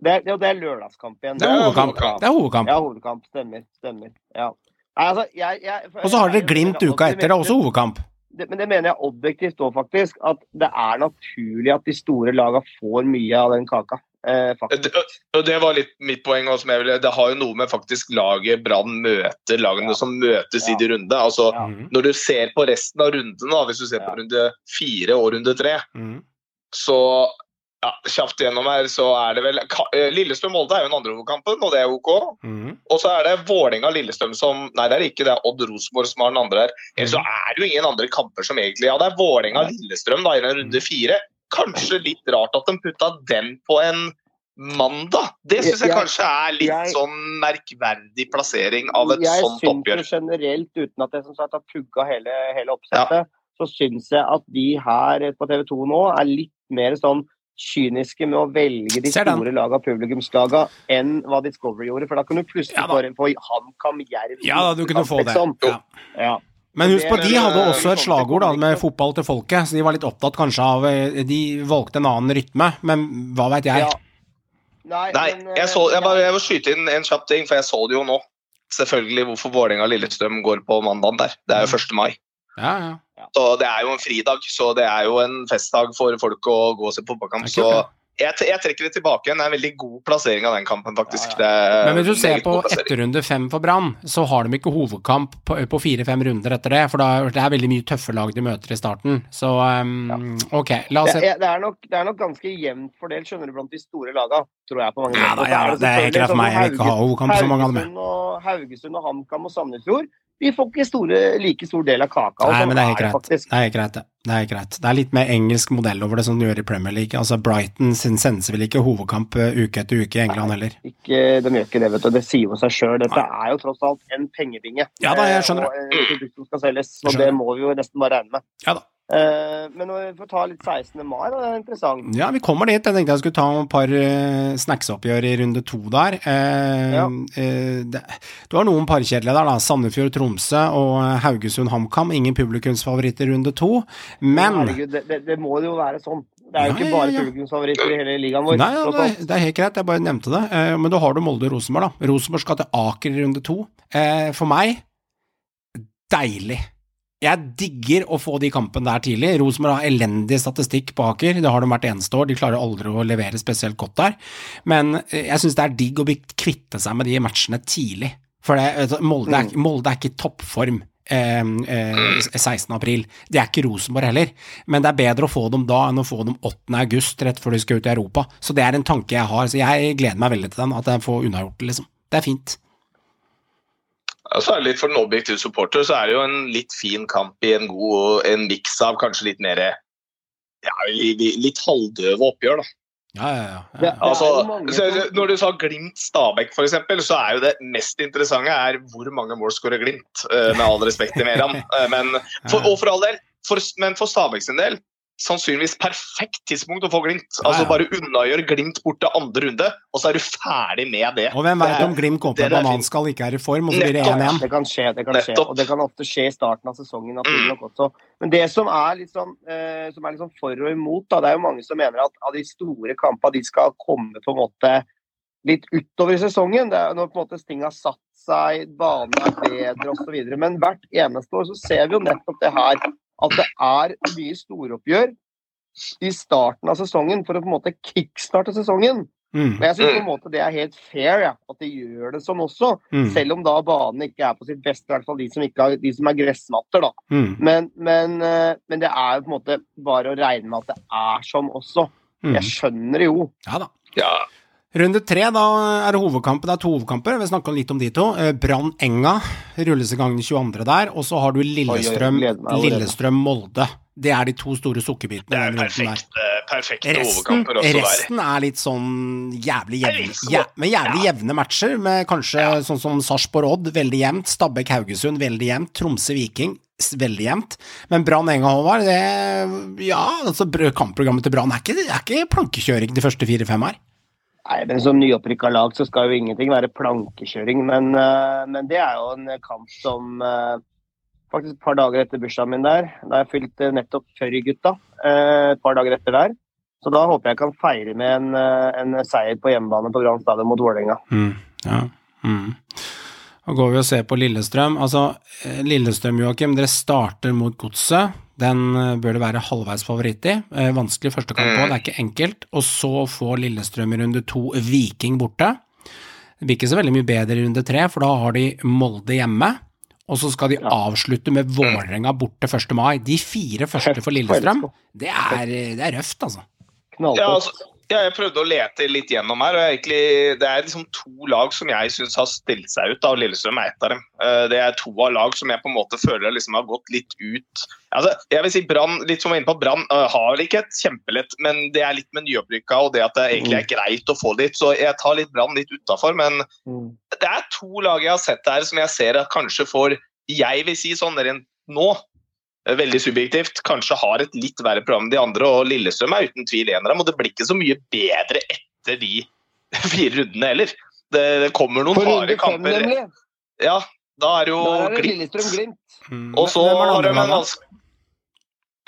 det er, det er lørdagskamp igjen. Det er hovedkamp. Det er hovedkamp. Ja, hovedkamp. Stemmer. Stemmer. Ja. Nei, altså, jeg, jeg, Og så har dere Glimt uka etter, det er også hovedkamp. Det, men det mener jeg objektivt òg, faktisk. At det er naturlig at de store lagene får mye av den kaka. Eh. Det, og det var litt mitt poeng. Også, jeg ville, det har jo noe med faktisk laget Brann møter, lagene Ja. som møtes Ja. i de runde. Altså, Ja. Mhm. Når du ser på resten av runden, hvis du ser på runde fire og runde tre, mm. så ja, kjapt gjennom her, så er det vel eh, Lillestrøm-Molde er jo den andre hovedkampen, og det er ok. Mm. Og så er det Vålerenga-Lillestrøm som Nei, det er ikke det. er Odd Rosenborg som har den andre her. Ellers så er det jo ingen andre kamper som egentlig Ja, det er Vålerenga-Lillestrøm da i den runde fire. Kanskje litt rart at de putta den på en mandag. Det syns jeg Jeg- kanskje er litt jeg- sånn merkverdig plassering av et jeg sånt syns oppgjør. jo generelt, uten at jeg som sagt har pugga hele, hele oppsettet, så syns jeg at de her på TV 2 nå er litt mer sånn kyniske med å velge de store laga, publikumslaga, enn hva Discovery gjorde. For da kan du plutselig Ja da. bare få HamKam, Jerv Ja da, du kunne få det. Sånn. Ja. Ja. Men husk på, de hadde eh, også et sånn slagord da, med fotball til folket, så de var litt opptatt kanskje av eh, De valgte en annen rytme, men hva veit jeg? Ja. Nei, Nei, men, eh, jeg, så, jeg, bare, jeg må skyte inn en kjapp ting, for jeg så det jo nå. Selvfølgelig hvorfor Vålerenga-Lillestrøm går på mandagen der. Det er jo 1. mai. Ja, ja. Så det er jo en fridag, så det er jo en festdag for folk å gå og se på fotballkamp. Det Så jeg, jeg trekker det tilbake igjen. Det er en veldig god plassering av den kampen, faktisk. Ja, Det er Men hvis du ser på etterrunde fem for Brann, så har de ikke hovedkamp på, på fire-fem runder etter det, for da, det er veldig mye tøffe lag de møter i starten. Så um, ok, la oss Det, se. er- det, er nok, det er nok ganske jevnt fordelt, skjønner du, blant de store laga, tror jeg. på mange Ja, måter. da, ja, da, det er helt greit for meg. Jeg vil ikke ha hovedkamp så mange av dem. Haugesund og, Haugesund og HamKam og Sandefjord de får ikke store, like stor del av kaka. Nei, sånn men det er helt greit. Det er greit, det. Er greit. Det er litt mer engelsk modell over det som du gjør i Premier League. Altså Brighton sin senser vel ikke hovedkamp eh, uke etter uke i England heller. Ikke, de gjør ikke det, vet du. Det sier jo seg sjøl. Dette er jo tross alt en pengebinge. Ja da, jeg skjønner det. Og et produkt som skal selges. Skjønner det må vi jo nesten bare regne med. Ja da. Eh, men når vi får ta litt 16. mai, da. Det er interessant. Ja, vi kommer dit. Jeg tenkte jeg skulle ta et par uh, snacksoppgjør i runde to der. Eh, Ja. eh, det, du har noen parkjedelige der, da. Sandefjord-Tromsø og eh, Haugesund-HamKam. Ingen publikumsfavoritter i runde to. Men Herregud, det, det, det må jo være sånn. Det er jo Ja, ikke bare ja. publikumsfavoritter i hele ligaen vår. Nei, ja, det, det er helt greit, jeg bare nevnte det. Eh, men da har du Molde og Rosenborg, da. Rosenborg skal til Aker i runde to. Eh, for meg deilig. Jeg digger å få de kampene der tidlig. Rosenborg har elendig statistikk på Aker, det har de hvert eneste år. De klarer aldri å levere spesielt godt der. Men eh, jeg syns det er digg å kvitte seg med de matchene tidlig. For det, Molde, er, Molde er ikke i toppform. Eh, eh, 16. april. Det er ikke Rosenborg heller, men det er bedre å få dem da enn å få dem 8. august, rett før de skal ut i Europa. Så det er en tanke jeg har, så jeg gleder meg veldig til den, at jeg får unnagjort det, liksom. Det er fint. Ja, så er det litt For en objektiv supporter så er det jo en litt fin kamp i en god en miks av kanskje litt mer ja, litt halvdøve oppgjør, da. Ja, ja, ja. Altså, så, når du sa Glimt-Stabæk, f.eks., så er jo det mest interessante er hvor mange mål skårer Glimt, eh, med all respekt til Meran. <laughs> Eh, Men for, og for all del, for, men for Stabæk sin del sannsynligvis perfekt tidspunkt å få Glimt. Altså Ja, ja. Bare unnagjør Glimt bort til andre runde, og så er du ferdig med det. Og hvem veit om Glimt kommer på en bananskall ikke er i form, og så blir det 1-1? Det kan skje, det kan skje. Og det kan ofte skje i starten av sesongen. nok også. Men det som er litt sånn, eh, som er litt sånn for og imot, da, det er jo mange som mener at av de store kampene de skal komme på en måte litt utover i sesongen. Det er når på en måte ting har satt seg, banen er bedre osv. Men hvert eneste år så ser vi jo nettopp det her. At det er mye storoppgjør i starten av sesongen for å på en måte kickstarte sesongen. Mm, Men jeg syns på en måte det er helt fair ja, at de gjør det sånn også. mm, Selv om da banen ikke er på sitt beste, i hvert fall de som, ikke har, de som er gressmatter. da. mm, Men, men, eh, men det er jo på en måte bare å regne med at det er sånn også. mm. Jeg skjønner det jo. Ja da. Ja, Runde tre, da er det hovedkampen. Det er to hovedkamper. Vi snakka litt om de to. Eh, Brann Enga rulles i gang den 22. der. Og så har du Lillestrøm-Molde. Lillestrøm Molde. Det er de to store sukkerbitene det er den perfekt, eh, perfekte Resten, overkamper også der. resten er litt sånn jævlig jevne, litt med jævlig jevne matcher, med kanskje sånn som Sarpsborg-Odd, veldig jevnt, Stabæk-Haugesund, veldig jevnt, Tromsø-Viking, veldig jevnt. Men Brann-Enga, Håvard, det Ja, altså kampprogrammet til Brann er er ikke plankekjøring de første fire-fem her. Nei, men Som nyopprykka lag så skal jo ingenting være plankekjøring. Men, eh, men det er jo en kamp som eh, Faktisk et par dager etter bursdagen min der. Da jeg fylte nettopp 40-gutta. eh, Et par dager etter der. Så da håper jeg kan feire med en, en seier på hjemmebane på Grand stadion mot Vålerenga. Mm, ja. Mm. Da går vi og ser på Lillestrøm. Altså, Lillestrøm, Joakim, dere starter mot Godset. Den eh, bør det være halvveis favoritt i. Eh, vanskelig første kamp på, det er ikke enkelt. Og så får Lillestrøm i runde to Viking borte. Det blir ikke så veldig mye bedre i runde tre, for da har de Molde hjemme. Og så skal de avslutte med Vålerenga borte 1. mai. De fire første for Lillestrøm, det er, det er røft, altså. Ja, altså, ja, jeg prøvde å lete litt gjennom her, og egentlig, det er liksom to lag som jeg syns har stilt seg ut, da, og Lillestrøm er ett av dem. Eh, Det er to av lag som jeg på en måte føler liksom har gått litt ut altså, Jeg vil si Brann, litt som var inne på, Brann eh, har ikke et kjempelett, men det er litt med nyopprykka og det at det egentlig er greit å få dit, så jeg tar litt Brann litt utafor. Men Mm. det er to lag jeg har sett her som jeg ser at kanskje får Jeg vil si sånn rent nå, veldig subjektivt, kanskje har et litt verre program enn de andre, og Lillestrøm er uten tvil en av dem. Og det blir ikke så mye bedre etter de <laughs> fire rundene heller. Det, det kommer noen harde kamper. Ja, da er jo Da er det Glimt. Lillestrøm-Glimt. Mm. Og så det har de en laget? vanskelig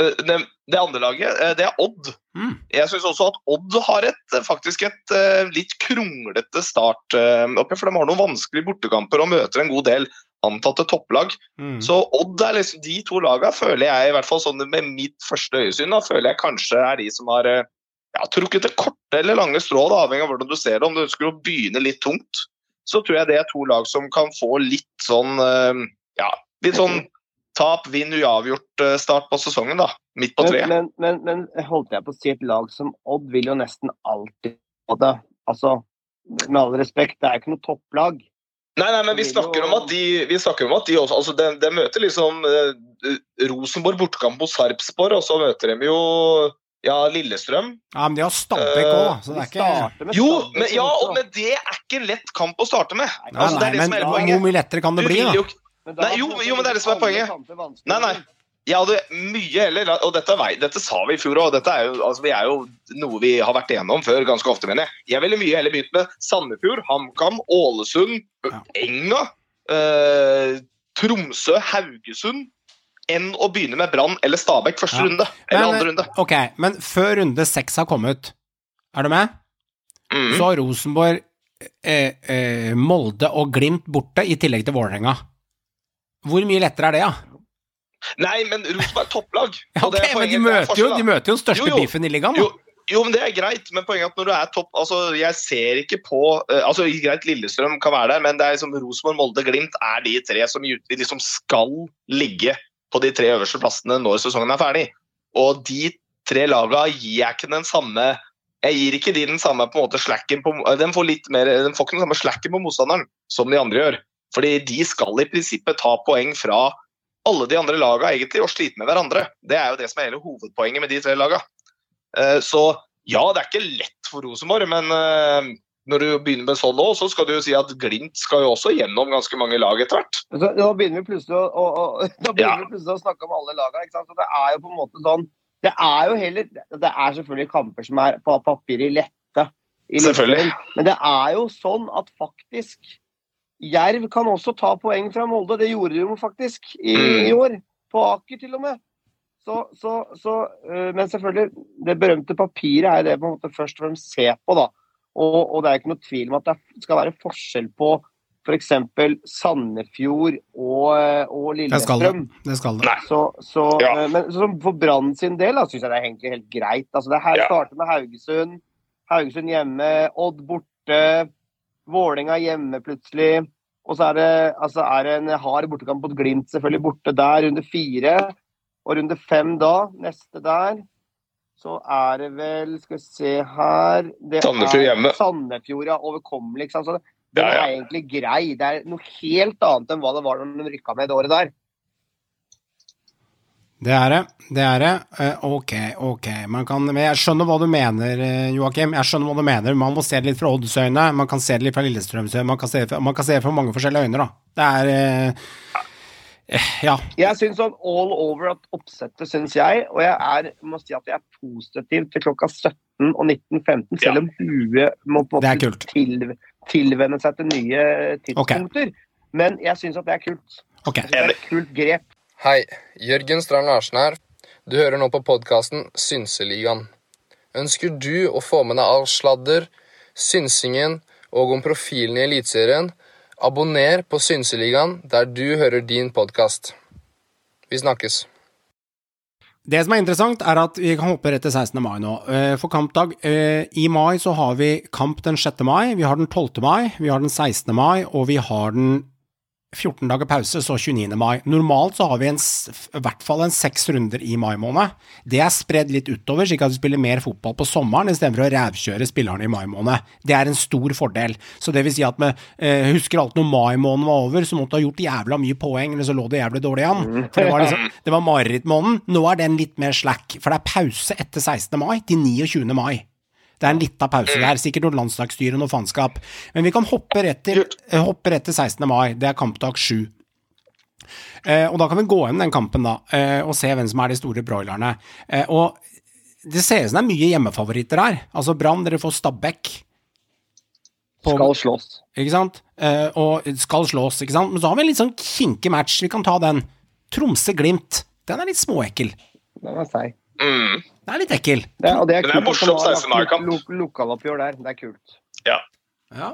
Eh, det, det andre laget, eh, det er Odd. Mm. Jeg syns også at Odd har et, eh, faktisk et eh, litt kronglete start eh, for de har noen vanskelige bortekamper og møter en god del antatte topplag. Mm. Så Odd er liksom de to lagene føler jeg, i hvert fall sånn med mitt første øyesyn, da føler jeg kanskje er de som har eh, ja, trukket det korte eller lange strået, da, avhengig av hvordan du ser det. Om du ønsker å begynne litt tungt, så tror jeg det er to lag som kan få litt sånn eh, ja, litt sånn tap, vinn, uavgjort eh, start på sesongen, da. Midt på Men, treet. men, men, men holdt jeg på å si et lag som Odd vil jo nesten alltid få det. Altså, med all respekt, det er ikke noe topplag. Nei, nei, men vi snakker om at de, vi snakker om at de også altså det, de møter liksom eh, Rosenborg bortekamp mot Sarpsborg, og så møter de jo ja, Lillestrøm. Ja, men de har Stabæk òg, da, så det er ikke med Jo, men, ja, og, men det er ikke lett kamp å starte med. Nei, Altså, det nei, er det som men er hele hvor mye lettere kan det bli, da? jo Men Nei, jo, jo, men det er det som er poenget. Nei, nei. Jeg hadde mye heller Og dette, dette sa vi i fjor òg. Dette er jo, altså, vi er jo noe vi har vært igjennom før ganske ofte, mener jeg. Jeg ville mye heller begynt med Sandefjord, HamKam, Ålesund, Ja. Enga, eh, Tromsø, Haugesund enn å begynne med Brann eller Stabæk første Ja. runde. Eller Men, andre runde. Ok, men før runde seks har kommet, er du med? Mm. Så har Rosenborg, eh, eh, Molde og Glimt borte, i tillegg til Vålerenga. Hvor mye lettere er det, da? Nei, men Rosenborg er topplag. <laughs> Ja, okay, ok, er men de er møter, jo, de møter jo den største Jo, jo. biffen i ligaen. da. Jo, jo, men det er greit, men poenget er at når du er topp altså Jeg ser ikke på uh, altså Greit, Lillestrøm kan være der, men det er liksom Rosenborg, Molde, Glimt er de tre som liksom skal ligge på de tre øverste plassene når sesongen er ferdig. Og de tre lagene gir jeg ikke den samme jeg gir ikke de den samme på en måte slacken på De får mer, de får ikke den samme slacken på motstanderen som de andre gjør. Fordi de skal i prinsippet ta poeng fra alle de andre lagene egentlig og slite med hverandre. Det er jo det som er hele hovedpoenget med de tre laga. Eh, Så ja, det er ikke lett for Rosenborg, men eh, når du begynner med sånn nå, så skal du jo si at Glimt skal jo også gjennom ganske mange lag etter hvert. Da begynner vi plutselig å, å, å, <laughs> begynner Ja. vi plutselig å snakke om alle lagene. Ikke sant? Så det er jo på en måte sånn Det er jo heller Det er selvfølgelig kamper som er på papiret lette. i Selvfølgelig. Men det er jo sånn at faktisk Jerv kan også ta poeng fra Molde. Det gjorde de jo faktisk i, Mm. i år. På Aker til og med. Så, så, så, øh, men selvfølgelig, det berømte papiret er det på en måte først og fremst se på. da. Og, og det er ikke noe tvil om at det skal være forskjell på f.eks. Sandefjord og, og Det skal det. Lillestrøm. det, skal det. Så, så, Ja. eh, men så for Brann sin del syns jeg det er egentlig helt greit. Altså, det her Ja. starter med Haugesund. Haugesund hjemme, Odd borte, Vålerenga hjemme plutselig. Og så er det, altså, er det en hard bortekamp mot Glimt, selvfølgelig borte der, runde fire. Og runde fem da, neste der, så er det vel Skal vi se her det Sandefjord hjemme. Sandefjord, ja. Overkommelig. Ikke sant? Så det, den Ja, ja. er egentlig grei. Det er noe helt annet enn hva det var når de rykka med det året der. Det er det. Det er det. Eh, ok, ok. Man kan, men jeg skjønner hva du mener, eh, Joakim. Jeg skjønner hva du mener. Man må se det litt fra Odds øyne, man kan se det litt fra Lillestrøms øyne, man kan se det fra, man kan se det fra mange forskjellige øyne, da. Det er eh, Ja. Jeg syns sånn all over at oppsettet, syns jeg. Og jeg er, må si at jeg er positiv til klokka 17 og 19.15, selv om huet må på en er måte til, tilvenne seg til nye tidspunkter. Men jeg syns at det er kult. Okay. Det er et kult grep. Hei, Jørgen Strand Larsen her. Du hører nå på podkasten Synseligaen. Ønsker du å få med deg all sladder, synsingen og om profilen i Eliteserien? Abonner på Synseligaen der du hører din podkast. Vi snakkes. Det som er interessant, er at vi kan hoppe rett til 16. mai nå. Eh, For kampdag eh, I mai så har vi kamp den 6. mai, vi har den 12. mai, vi har den 16. mai, og vi har den 14 dager pause, så 29. mai. Normalt så har vi en, i hvert fall en seks runder i mai måned. Det er spredd litt utover, slik at vi spiller mer fotball på sommeren istedenfor å rævkjøre spillerne i mai måned. Det er en stor fordel. Så det vil si at vi eh, husker alt når mai måned var over, så måtte du ha gjort jævla mye poeng, men så lå det jævlig dårlig an. For det var liksom, det var marerittmåneden. Nå er den litt mer slack, for det er pause etter 16. mai til 29. mai. Det er en lita pause der, sikkert noe landslagsstyre og noe faenskap. Men vi kan hoppe rett, til, eh, hoppe rett til 16. mai, det er kampdag 7. Eh, og da kan vi gå inn den kampen da, eh, og se hvem som er de store broilerne. Eh, og det ser ut som det er mye hjemmefavoritter her. Altså Brann, dere får Stabæk. På- Skal slåss. Ikke sant? Eh, og skal slås, ikke sant? Men så har vi en litt sånn kinkig match, vi kan ta den. Tromsø-Glimt. Den er litt småekkel. Den er seig. Mm. Den er litt ekkel. Det, og det er Den er kult morsom at 16. mai-kamp. lok- lok- Lokaloppgjør der. Det er kult. Ja. Ja.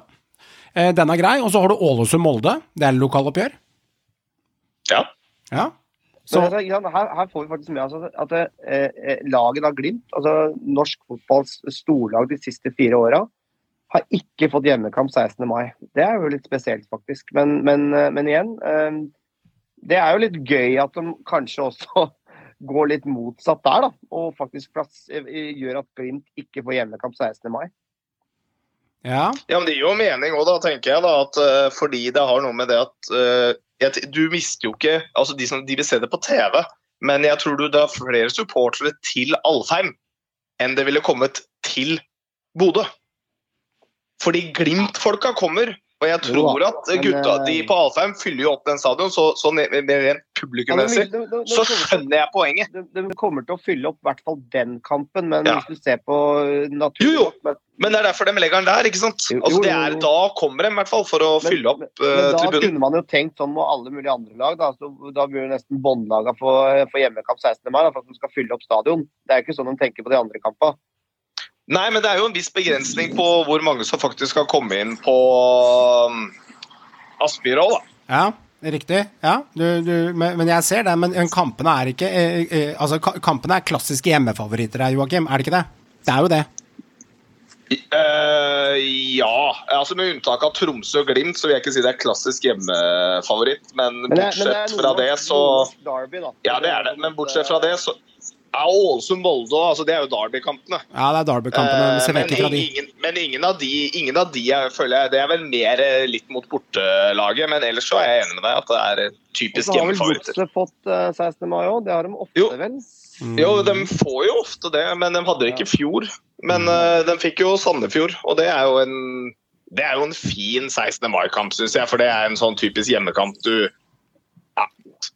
Eh, den er grei. Og så har du Ålesund-Molde. Det er lokaloppgjør. ja. Ja. Så, Men altså, her, her får vi faktisk med oss at, at eh, eh, laget av Glimt, altså norsk fotballs storlag de siste fire åra, har ikke fått hjemmekamp 16. mai. Det er jo litt spesielt, faktisk. Men, men, eh, men igjen, eh, det er jo litt gøy at de kanskje også går litt motsatt der, da. Og faktisk plass, eh, gjør at Glimt ikke får hjemmekamp 16. mai. ja. Ja, men Det gir jo mening òg, da, tenker jeg. da, at uh, Fordi det har noe med det at uh, jeg, Du mister jo ikke altså De som de vil se det på TV, men jeg tror du det er flere supportere til Alfheim enn det ville kommet til Bodø. Fordi Glimt-folka kommer. Og jeg tror at gutta eh, de på Alfheim fyller jo opp den stadion, så, så rent publikummessig så skjønner jeg poenget. de, de kommer til å fylle opp i hvert fall den kampen, men Ja. hvis du ser på naturen Jo, jo. Men, Men det er derfor de legger den der, ikke sant? Altså, det er, da kommer de i hvert fall for å fylle opp men eh, da tribunen. kunne man jo tenkt sånn med alle mulige andre lag. Da, så, da jo nesten båndlaga for, for hjemmekamp 16. mai da, for at de skal fylle opp stadion. Det er jo ikke sånn de tenker på de andre kampene. Nei, men det er jo en viss begrensning på hvor mange som faktisk skal komme inn på um, Aspmyra da. Ja, riktig. Ja, du, du, men, men jeg ser det. Men kampene er ikke eh, eh, Altså, kampene er klassiske hjemmefavoritter her, Joakim. Er det ikke det? Det er jo det. Uh, ja, altså med unntak av Tromsø og Glimt, så vil jeg ikke si det er klassisk hjemmefavoritt. Men, Men det, men det bortsett fra det, så. Ja, det er det. Men bortsett fra det, så ja, Ålesund-Molde. Altså, det er jo derbykampene. Ja, det er Derby-kampene. men Eh, men, ingen, men ingen av de, ingen av de jeg føler jeg Det er vel mer eh, litt mot bortelaget, men ellers så er jeg enig med deg at det er typisk hjemmefavoritter. så har vel. Godset fått eh, 16. mai òg. Det har de ofte, Jo. vel? Jo, de får jo ofte det, men de hadde det ikke i fjor. Men uh, de fikk jo Sandefjord, og det er jo en det er jo en fin 16. mai-kamp, syns jeg. For det er en sånn typisk hjemmekamp du ja,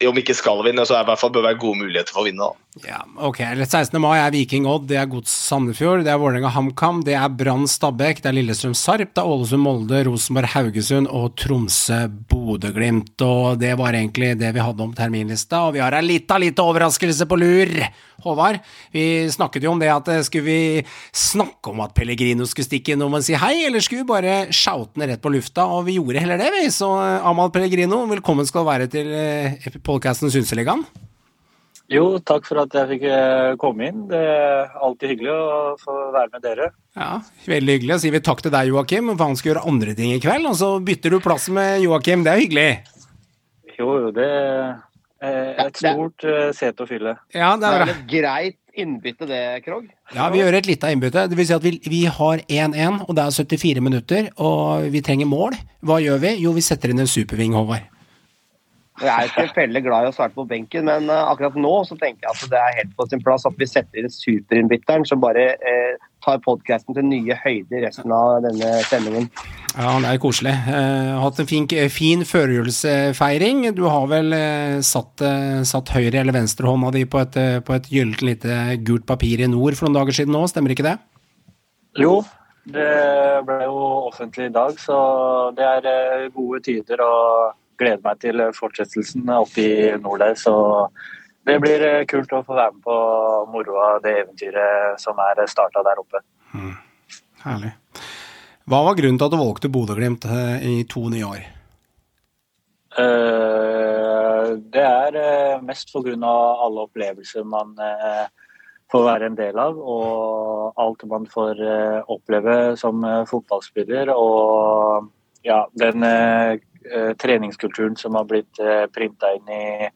Om ikke skal vinne, så er det i hvert fall bør være gode muligheter for å vinne. da. Ja, ok. 16. mai er Viking Odd, det er Gods Sandefjord, det er Vålerenga HamKam, det er Brann Stabæk, det er Lillestrøm Sarp, det er Ålesund Molde, Rosenborg Haugesund og Tromsø Bodø-Glimt. Og det var egentlig det vi hadde om terminlista, og vi har ei lita, lita overraskelse på lur. Håvard, vi snakket jo om det at eh, skulle vi snakke om at Pellegrino skulle stikke innom og si hei, eller skulle vi bare shoute den rett på lufta, og vi gjorde heller det, vi. Så eh, Amal Pellegrino, velkommen skal du være til eh, podkasten Synseligaen. Jo, takk for at jeg fikk eh, komme inn. Det er alltid hyggelig å få være med dere. Ja, Veldig hyggelig. Da sier vi takk til deg, Joakim, for han skal gjøre andre ting i kveld. Og så bytter du plass med Joakim. Det er hyggelig. Jo, jo, det er et stort eh, sete å fylle. Ja, det Det er er bra. et greit innbytte, det, Krog. Ja, Vi gjør et lite innbytte. Det vil si at vi, vi har 1-1, og det er 74 minutter, og vi trenger mål. Hva gjør vi? Jo, vi setter inn en superving, Håvard. Jeg er ikke veldig glad i å starte på benken, men eh, akkurat nå så tenker jeg at det er helt på sin plass at vi setter inn superinnbytteren som bare eh, tar podkasten til nye høyder resten av denne sendingen. Ja, det er koselig. Eh, hatt en fin, fin førjulsfeiring. Du har vel eh, satt, eh, satt høyre eller venstrehånda di på et, eh, på et gyllent lite gult papir i nord for noen dager siden nå, stemmer ikke det? Jo, det ble jo offentlig i dag, så det er eh, gode tider og gleder meg til fortsettelsen oppe i nord der. Så det blir eh, kult å få være med på moroa, det eventyret som er starta der oppe. Herlig. Hva var grunnen til at du valgte Bodø-Glimt eh, i to nye år? Eh, Det er mest pga. alle opplevelser man får være en del av, og alt man får oppleve som fotballspiller. Og ja, den treningskulturen som har blitt eh, printa inn i,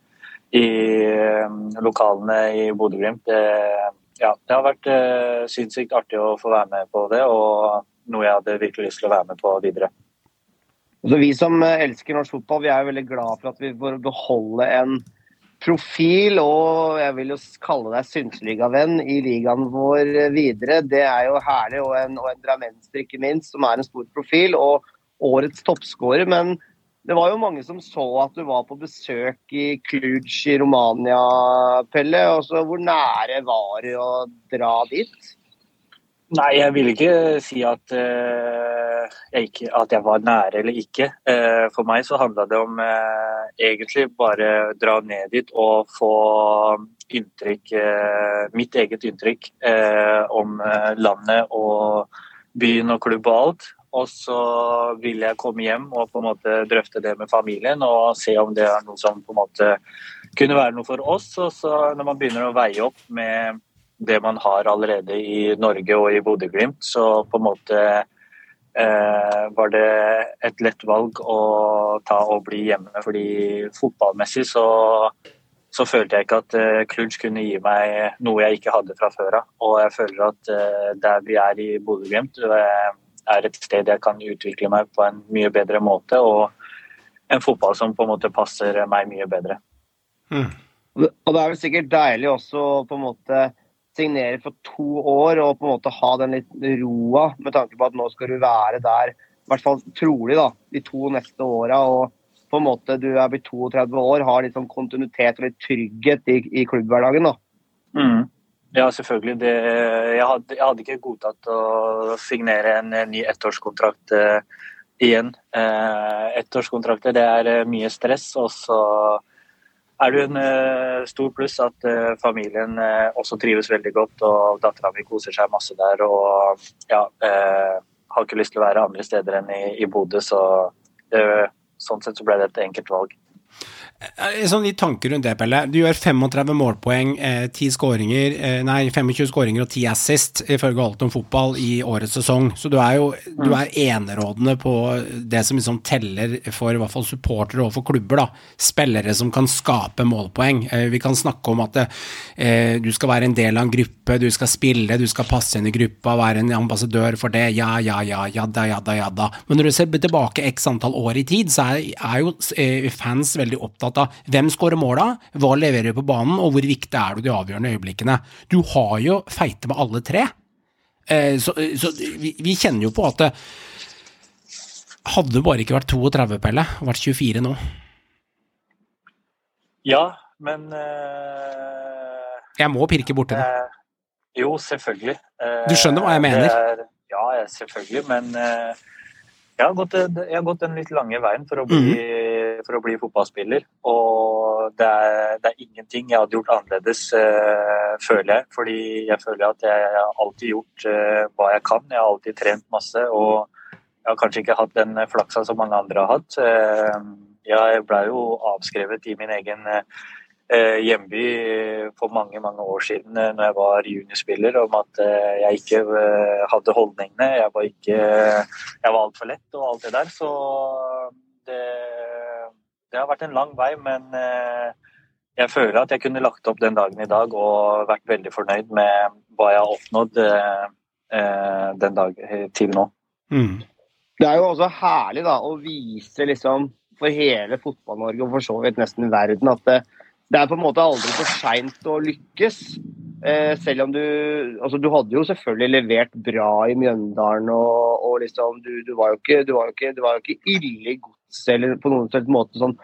i eh, lokalene i Bodø-Glimt. Ja, det har vært eh, sinnssykt artig å få være med på det, og noe jeg hadde virkelig lyst til å være med på videre. Så Vi som eh, elsker norsk fotball, vi er veldig glad for at vi får beholde en profil, og jeg vil jo kalle deg synsligavenn i ligaen vår videre. Det er jo herlig, og en, og en drammenser ikke minst, som er en stor profil, og årets toppskårer. Men det var jo mange som så at du var på besøk i Cluj i Romania, Pelle. Også, hvor nære var det å dra dit? Nei, jeg vil ikke si at, uh, jeg ikke, at jeg var nære eller ikke. Uh, for meg så handla det om uh, egentlig bare dra ned dit og få inntrykk, mitt eget inntrykk om landet og byen og klubb og alt. Og så vil jeg komme hjem og på en måte drøfte det med familien og se om det er noe som på en måte kunne være noe for oss. Og så når man begynner å veie opp med det man har allerede i Norge og i Bodø-Glimt, så på en måte eh, var det et lett valg å ta og bli hjemme. Fordi fotballmessig så, så følte jeg ikke at eh, Klunsj kunne gi meg noe jeg ikke hadde fra før av. Og jeg føler at eh, der vi er i Bodø-Glimt, eh, er et sted jeg kan utvikle meg på en mye bedre måte. og en fotball som på en måte passer meg mye bedre. Og det er vel sikkert deilig også å på en måte signere for to år og på en måte ha den litt roa, med tanke på at nå skal du være der, i hvert fall trolig, da, de to neste åra. Og på en måte du er blitt 32 år, har litt sånn kontinuitet og litt trygghet i, i klubbhverdagen. da. Mm. Ja, selvfølgelig. Det, jeg, hadde, jeg, hadde, ikke godtatt å signere en, en ny ettårskontrakt uh, igjen. Uh, ettårskontrakter det er uh, mye stress, og så er det jo en uh, stor pluss at uh, familien også trives veldig godt, og dattera mi koser seg masse der. Og ja, har ikke lyst til å være andre steder enn i, i Bodø, så det, sånn sett så ble det et enkelt valg. Sånn litt tanker rundt det, Pelle. Du gjør 35 målpoeng, eh, 10 skåringer, eh, nei, 25 skåringer og 10 assist ifølge alt om fotball i årets sesong. Så du er jo du er enerådende på det som liksom teller for i hvert fall supportere og for klubber. da. Spillere som kan skape målpoeng. Eh, vi kan snakke om at det, eh, du skal være en del av en gruppe, du skal spille, du skal passe inn i gruppa, være en ambassadør for det. Ja, ja, ja, jada, jada, jada Men når du ser tilbake x antall år i tid, så er, er jo eh, fans veldig opptatt av hvem skårer måla, hva leverer du på banen, og hvor viktig er du de avgjørende øyeblikkene. Du har jo feite med alle tre. Eh, så, så vi, vi, kjenner jo på at det hadde bare ikke vært 32, Pelle, vært 24 nå. Ja, men uh, Jeg må pirke borti det. Uh, jo, selvfølgelig. Uh, du skjønner hva jeg mener? Er, ja, selvfølgelig, men jeg har, gått, jeg har, gått, den litt lange veien for å bli, mm. for å bli fotballspiller. Og det er, det er, ingenting jeg hadde gjort annerledes, uh, føler jeg. Fordi jeg føler at jeg, jeg har alltid gjort uh, hva jeg kan. Jeg har alltid trent masse. Og jeg har kanskje ikke hatt den flaksa som mange andre har hatt. Uh, jeg ble jo avskrevet i min egen hjemby for mange mange år siden når jeg var juniorspiller, om at jeg ikke hadde holdningene. Jeg var, ikke, jeg var altfor lett og alt det der. Så det, det har vært en lang vei, men jeg føler at jeg kunne lagt opp den dagen i dag og vært veldig fornøyd med hva jeg har oppnådd den dag til nå. Mm. Det er jo også herlig da, å vise liksom, for hele Fotball-Norge og for så vidt nesten verden at det, er på en måte aldri for seint å lykkes. Eh, selv om du altså Du hadde jo selvfølgelig levert bra i Mjøndalen, og, og liksom du, du, var jo ikke, du, var jo ikke, var jo ikke ille i godset eller på noen måte sånn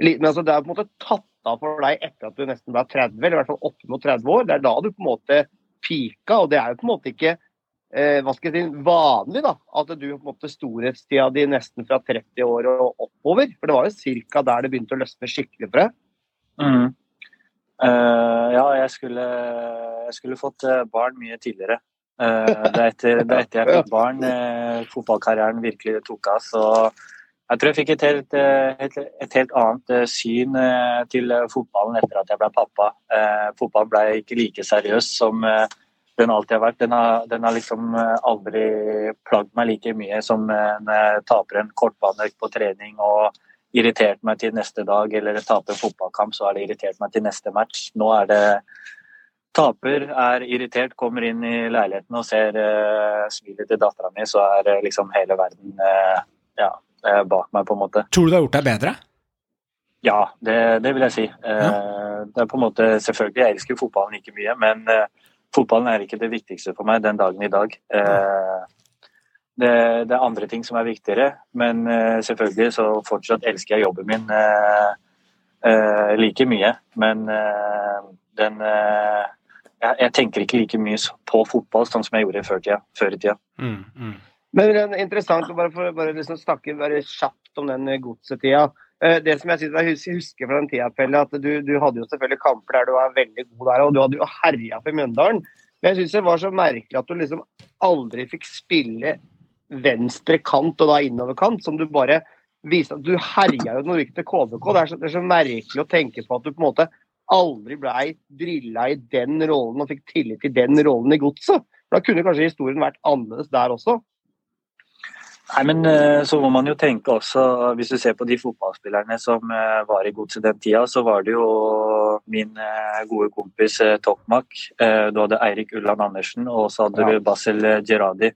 Men altså, det er på en måte tatt av for deg etter at du nesten ble 30, eller i hvert fall opp mot 30 år. Det er da du på en måte pika, og det er jo på en måte ikke eh, hva skal jeg si, vanlig da, at du på en måte storhetstida di nesten fra 30 år og oppover. For det var jo ca. der det begynte å løsne skikkelig for deg. Mm. Uh, ja, jeg skulle, jeg skulle, fått eh, barn mye tidligere. Uh, det, er etter, det er etter jeg <laughs> fikk barn uh, fotballkarrieren virkelig tok av. Så jeg tror jeg fikk et helt, et, et helt annet syn til fotballen etter at jeg ble pappa. Fotballen ble ikke like seriøs som den alltid har vært. Den har, den har liksom aldri plagd meg like mye som når jeg taper en kortbaneøkt på trening og irritert meg til neste dag, eller taper en fotballkamp, så har det irritert meg til neste match. Nå er det taper, er irritert, kommer inn i leiligheten og ser uh, smilet til dattera mi, så er uh, liksom hele verden uh, ja, bak meg, på en måte. Tror du det har gjort deg bedre? Ja, det, det vil jeg si. Ja. Det er på en måte, Selvfølgelig, jeg elsker fotballen like mye, men fotballen er ikke det viktigste for meg den dagen i dag. Uh, det, det, er andre ting som er viktigere, men uh, selvfølgelig så fortsatt elsker jeg jobben min uh, uh, like mye. Men den jeg, jeg, tenker ikke like mye på fotball sånn som jeg gjorde før, tida, før i tida. Mm, mm. Men det er interessant å bare, for, bare liksom snakke bare kjapt om den godsetida. Det som jeg synes jeg husker fra den tida, Pelle, at du, du, hadde jo selvfølgelig kamper der du var veldig god der, og du hadde jo herja for Mjøndalen. Men jeg syns det var så merkelig at du liksom aldri fikk spille venstre kant og da innoverkant, som du bare viste at du herja jo gikk til KBK. Det er, så, det er så merkelig å tenke på at du på en måte aldri blei drilla i den rollen og fikk tillit til den rollen i godset. Da kunne kanskje historien vært annerledes der også. Nei, men eh, så må man jo tenke også, hvis du ser på de fotballspillerne som eh, var i godset den tida, så var det jo min eh, gode kompis Tokmak. Du hadde Eirik Ulland Andersen, og så hadde du Basel Gerradi.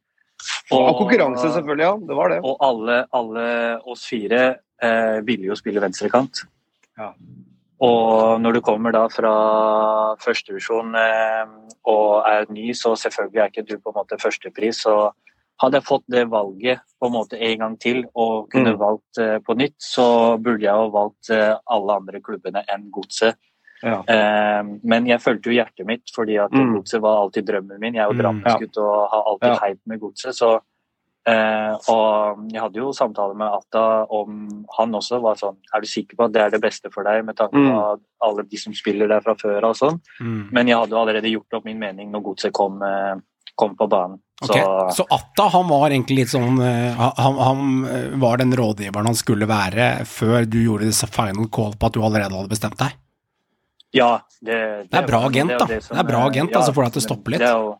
Og, og konkurranse, selvfølgelig. ja, det var det. Og alle, alle oss fire eh, ville jo spille venstrekant. Ja. Og når du kommer da fra førstedivisjon eh, og er ny, så selvfølgelig er ikke du på en måte førstepris. Så hadde jeg fått det valget på en måte en gang til og kunne mm. valgt eh, på nytt, så burde jeg jo valgt eh, alle andre klubbene enn Godset. Ja. Uh, men jeg følte jo hjertet mitt, fordi at mm. Godset var alltid drømmen min. Jeg er jo drammeskutt drammensgutt og har alltid ja. heit med Godset. så og jeg hadde jo samtale med Atta om han også var sånn Er du sikker på at det er det beste for deg, med tanke på mm. alle de som spiller der fra før og sånn? Mm. Men jeg hadde jo allerede gjort opp min mening når Godset kom, kom på banen. Okay. Så, så Atta han var egentlig litt sånn eh, han, han, eh, var den rådgiveren han skulle være før du gjorde final call på at du allerede hadde bestemt deg? Ja, det, det, det er bra agent, da. Det, det, er bra agent, ja, altså får deg til å stoppe litt. Det er jo,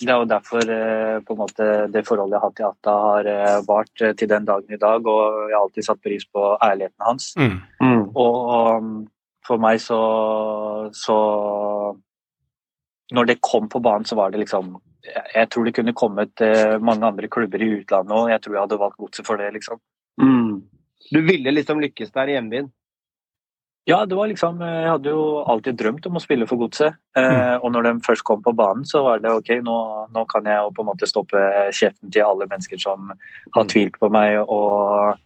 det er jo derfor eh, på en måte, det forholdet jeg har til Atta, har vart til den dagen i dag. Og jeg har alltid satt pris på ærligheten hans. Mm. Mm. Og for meg så, så Når det kom på banen, så var det liksom jeg tror det kunne kommet eh, mange andre klubber i utlandet òg. Jeg tror jeg hadde valgt Godset for det, liksom. Mm. Du ville liksom lykkes der i hjembyen? Ja, det var liksom eh, Jeg hadde jo alltid drømt om å spille for Godset. Eh, mm. og når de først kom på banen, så var det OK, nå, nå, kan jeg jo på en måte stoppe kjeften til alle mennesker som har mm. tvilt på meg og,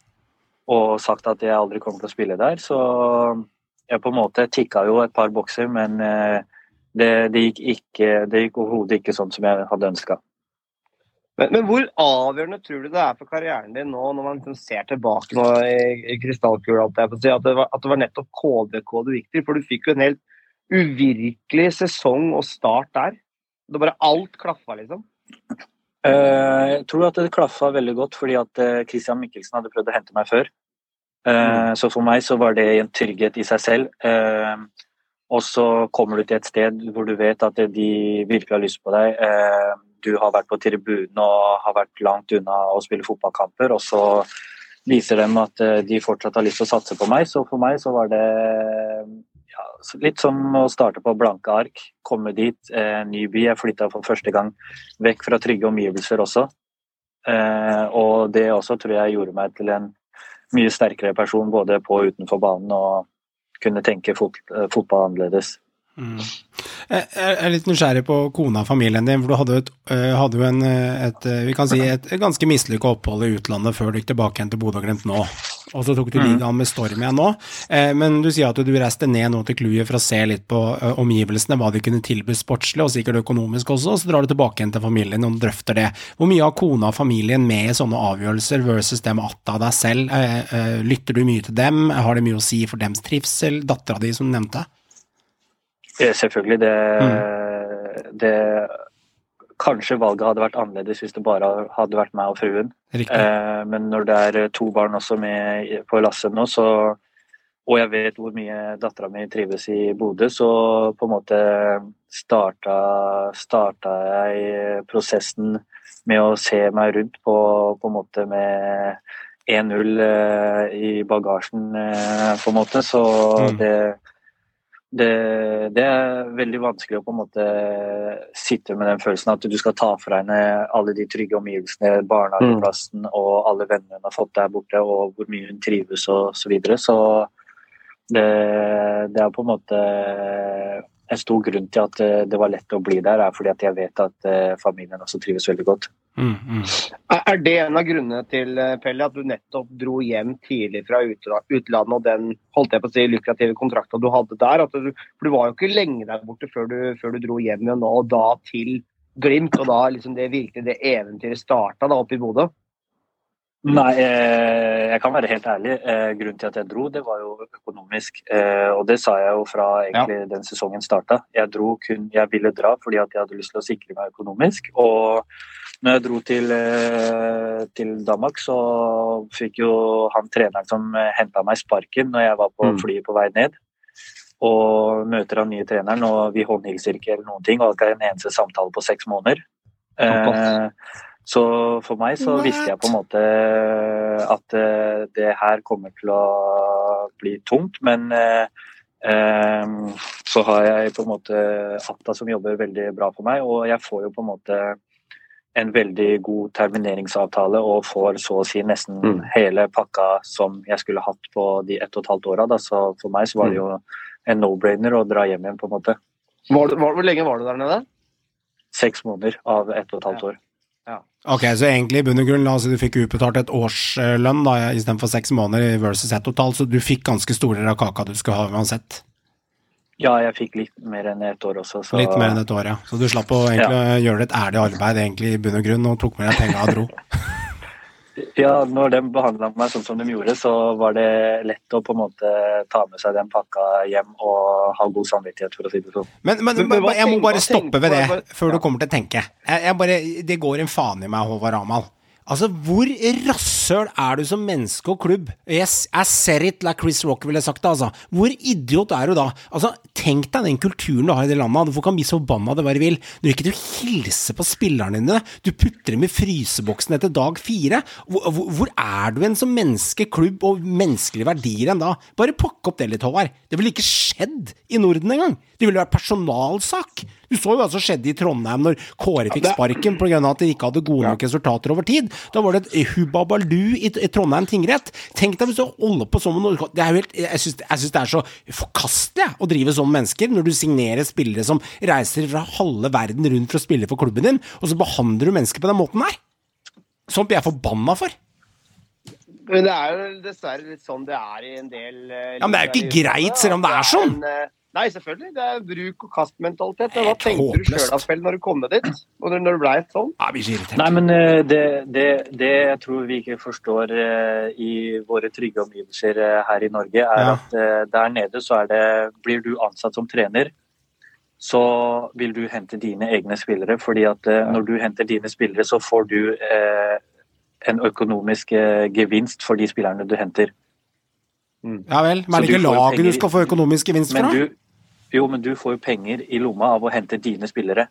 og sagt at jeg aldri kommer til å spille der. Så jeg på en måte tikka jo et par bokser, men det, det, gikk ikke, det gikk overhodet ikke sånn som jeg hadde ønska. Men, men, hvor avgjørende tror du det er for karrieren din nå, når man liksom ser tilbake nå i, i krystallkula, at, det var, at det var nettopp KBK du gikk til? For du fikk jo en helt uvirkelig sesong og start der. Det bare alt klaffa, liksom. Uh, jeg tror at det klaffa veldig godt fordi at uh, Christian Mikkelsen hadde prøvd å hente meg før. Uh, mm. Så for meg så var det en trygghet i seg selv. Og så kommer du til et sted hvor du vet at de virkelig har lyst på deg. Eh, du har vært på tribunen og har vært langt unna å spille fotballkamper, og så viser dem at eh, de fortsatt har lyst til å satse på meg. Så for meg så var det ja, litt som å starte på blanke ark. Komme dit, eh, ny by. Jeg flytta for første gang vekk fra trygge omgivelser også. Og det også tror jeg gjorde meg til en mye sterkere person både på og utenfor banen. og kunne tenke fot, eh, fotball annerledes. Mm. Jeg er litt nysgjerrig på kona og familien din, for du hadde, et, eh, hadde jo en, eh, et, vi kan si et, ganske mislykka opphold i utlandet før du gikk tilbake igjen til Bodø-Glimt nå. Og så tok du mm. ligaen med storm igjen nå. Men du sier at du reiste ned nå til Kluet for å se litt på omgivelsene, hva de kunne tilby sportslig og sikkert økonomisk også, og så drar du tilbake igjen til familien og drøfter det. Hvor mye har kona og familien med i sånne avgjørelser versus det med Atta deg selv? Lytter du mye til dem? Har det mye å si for dems trivsel? Dattera di, som du nevnte? Eh, selvfølgelig. Det, mm. det, Kanskje valget hadde vært annerledes hvis det bare hadde vært meg og fruen. Eh, men når det er to barn også med på lasset nå, så, og jeg vet hvor mye dattera mi trives i Bodø, så på en måte starta, starta jeg prosessen med å se meg rundt på, på en måte med 1-0 eh, i bagasjen, eh, på en måte. Så mm. det det, det, er veldig vanskelig å på en måte sitte med den følelsen at du skal ta fra henne alle de trygge omgivelsene, barnehageplassen mm. og alle vennene hun har fått der borte, og hvor mye hun trives og så videre. Så det, det er på en måte en stor grunn til at det var lett å bli der, er fordi at jeg vet at eh, familien også trives veldig godt. Mm, mm. Er det en av grunnene til eh, Pelle, at du nettopp dro hjem tidlig fra utlandet og den holdt jeg på å si, lukrative kontrakten du hadde der? Du, for du var jo ikke lenge der borte før du, før du dro hjem igjen nå, og da til Glimt, og da liksom det virkelig det eventyret starta da oppe i Bodø? Nei, eh, jeg kan være helt ærlig. Eh, grunnen til at jeg dro, det var jo økonomisk. Eh, og det sa jeg jo fra egentlig den sesongen starta. Jeg dro kun Jeg ville dra fordi at jeg hadde lyst til å sikre meg økonomisk. Og når jeg dro til, til Danmark, så fikk jo han treneren som henta meg sparken når jeg var på Mm. flyet på vei ned. Og møter han nye treneren, og vi håndhilser ikke eller noen ting. Og det er en eneste samtale på seks måneder. Eh, så for meg så visste jeg på en måte at eh, det her kommer til å bli tungt, men eh, eh, så har jeg på en måte Atta som jobber veldig bra for meg, og jeg får jo på en måte en veldig god termineringsavtale og får så å si nesten Mm. hele pakka som jeg skulle hatt på de ett og et halvt åra. Så for meg så var det jo en no-brainer å dra hjem igjen, på en måte. Var var, hvor lenge var du der nede? Seks måneder av ett og et halvt år. Ok, så egentlig i bunn og grunn, la oss si du fikk utbetalt et årslønn da, istedenfor seks måneder versus ett totalt, så du fikk ganske store av kaka du skulle ha uansett. Ja, jeg fikk litt mer enn et år også, så Litt mer enn et år, ja. Så du slapp å egentlig gjøre et ærlig arbeid egentlig i bunn og grunn, og tok med deg penga og dro. <laughs> Ja, når de behandla meg sånn som de gjorde, så var det lett å på en måte ta med seg den pakka hjem og ha god samvittighet, for å si det sånn. Men, men, Men- men jeg må bare stoppe ved det før du kommer til å tenke. Jeg, jeg bare, det går en faen i meg, Håvard Amal. Altså, hvor rasshøl er du som menneske og klubb? Yes, I said it like Chris Rock ville sagt det, altså. Hvor idiot er du da? Altså, tenk deg den kulturen du har i det landet. Folk kan bli så forbanna det bare vil. Når ikke du hilser på spillerne dine, du putter dem i fryseboksen etter dag fire. Hvor, hvor, hvor er du en som menneske, klubb og menneskelige verdier enn da? Bare pakk opp det litt, Håvard. Det ville ikke skjedd i Norden engang. Det ville vært personalsak. Du så jo hva som skjedde i Trondheim når Kåre fikk sparken pga. at de ikke hadde gode nok resultater over tid. Da var det et hubabalu i, Trondheim tingrett. Tenk deg hvis du holder på sånn med noe Jeg syns det er så forkastelig å drive sånn mennesker, når du signerer spillere som reiser fra halve verden rundt for å spille for klubben din, og så behandler du mennesker på den måten der. Sånt blir jeg forbanna for. Men det er jo dessverre litt sånn det er i en del uh, Ja, men det er jo ikke greit, selv om det er sånn. en, eh, Nei, selvfølgelig. Det er bruk og kast-mentalitet. Hva tenkte du sjøl av spill når du kom ned dit? Og når- det ble sånn? Ja, blir irritert. Nei, men eh, det, det, det jeg tror vi ikke forstår eh, i våre trygge omgivelser eh, her i Norge, er Ja. at der nede så er det Blir du ansatt som trener, så vil du hente dine egne spillere. fordi at når du henter dine spillere, så får du eh, en økonomisk eh, gevinst for de spillerne du henter. Ja vel, men er det ikke laget du skal få økonomisk gevinst Men fra? du, jo, men du får jo penger i lomma av å hente dine spillere.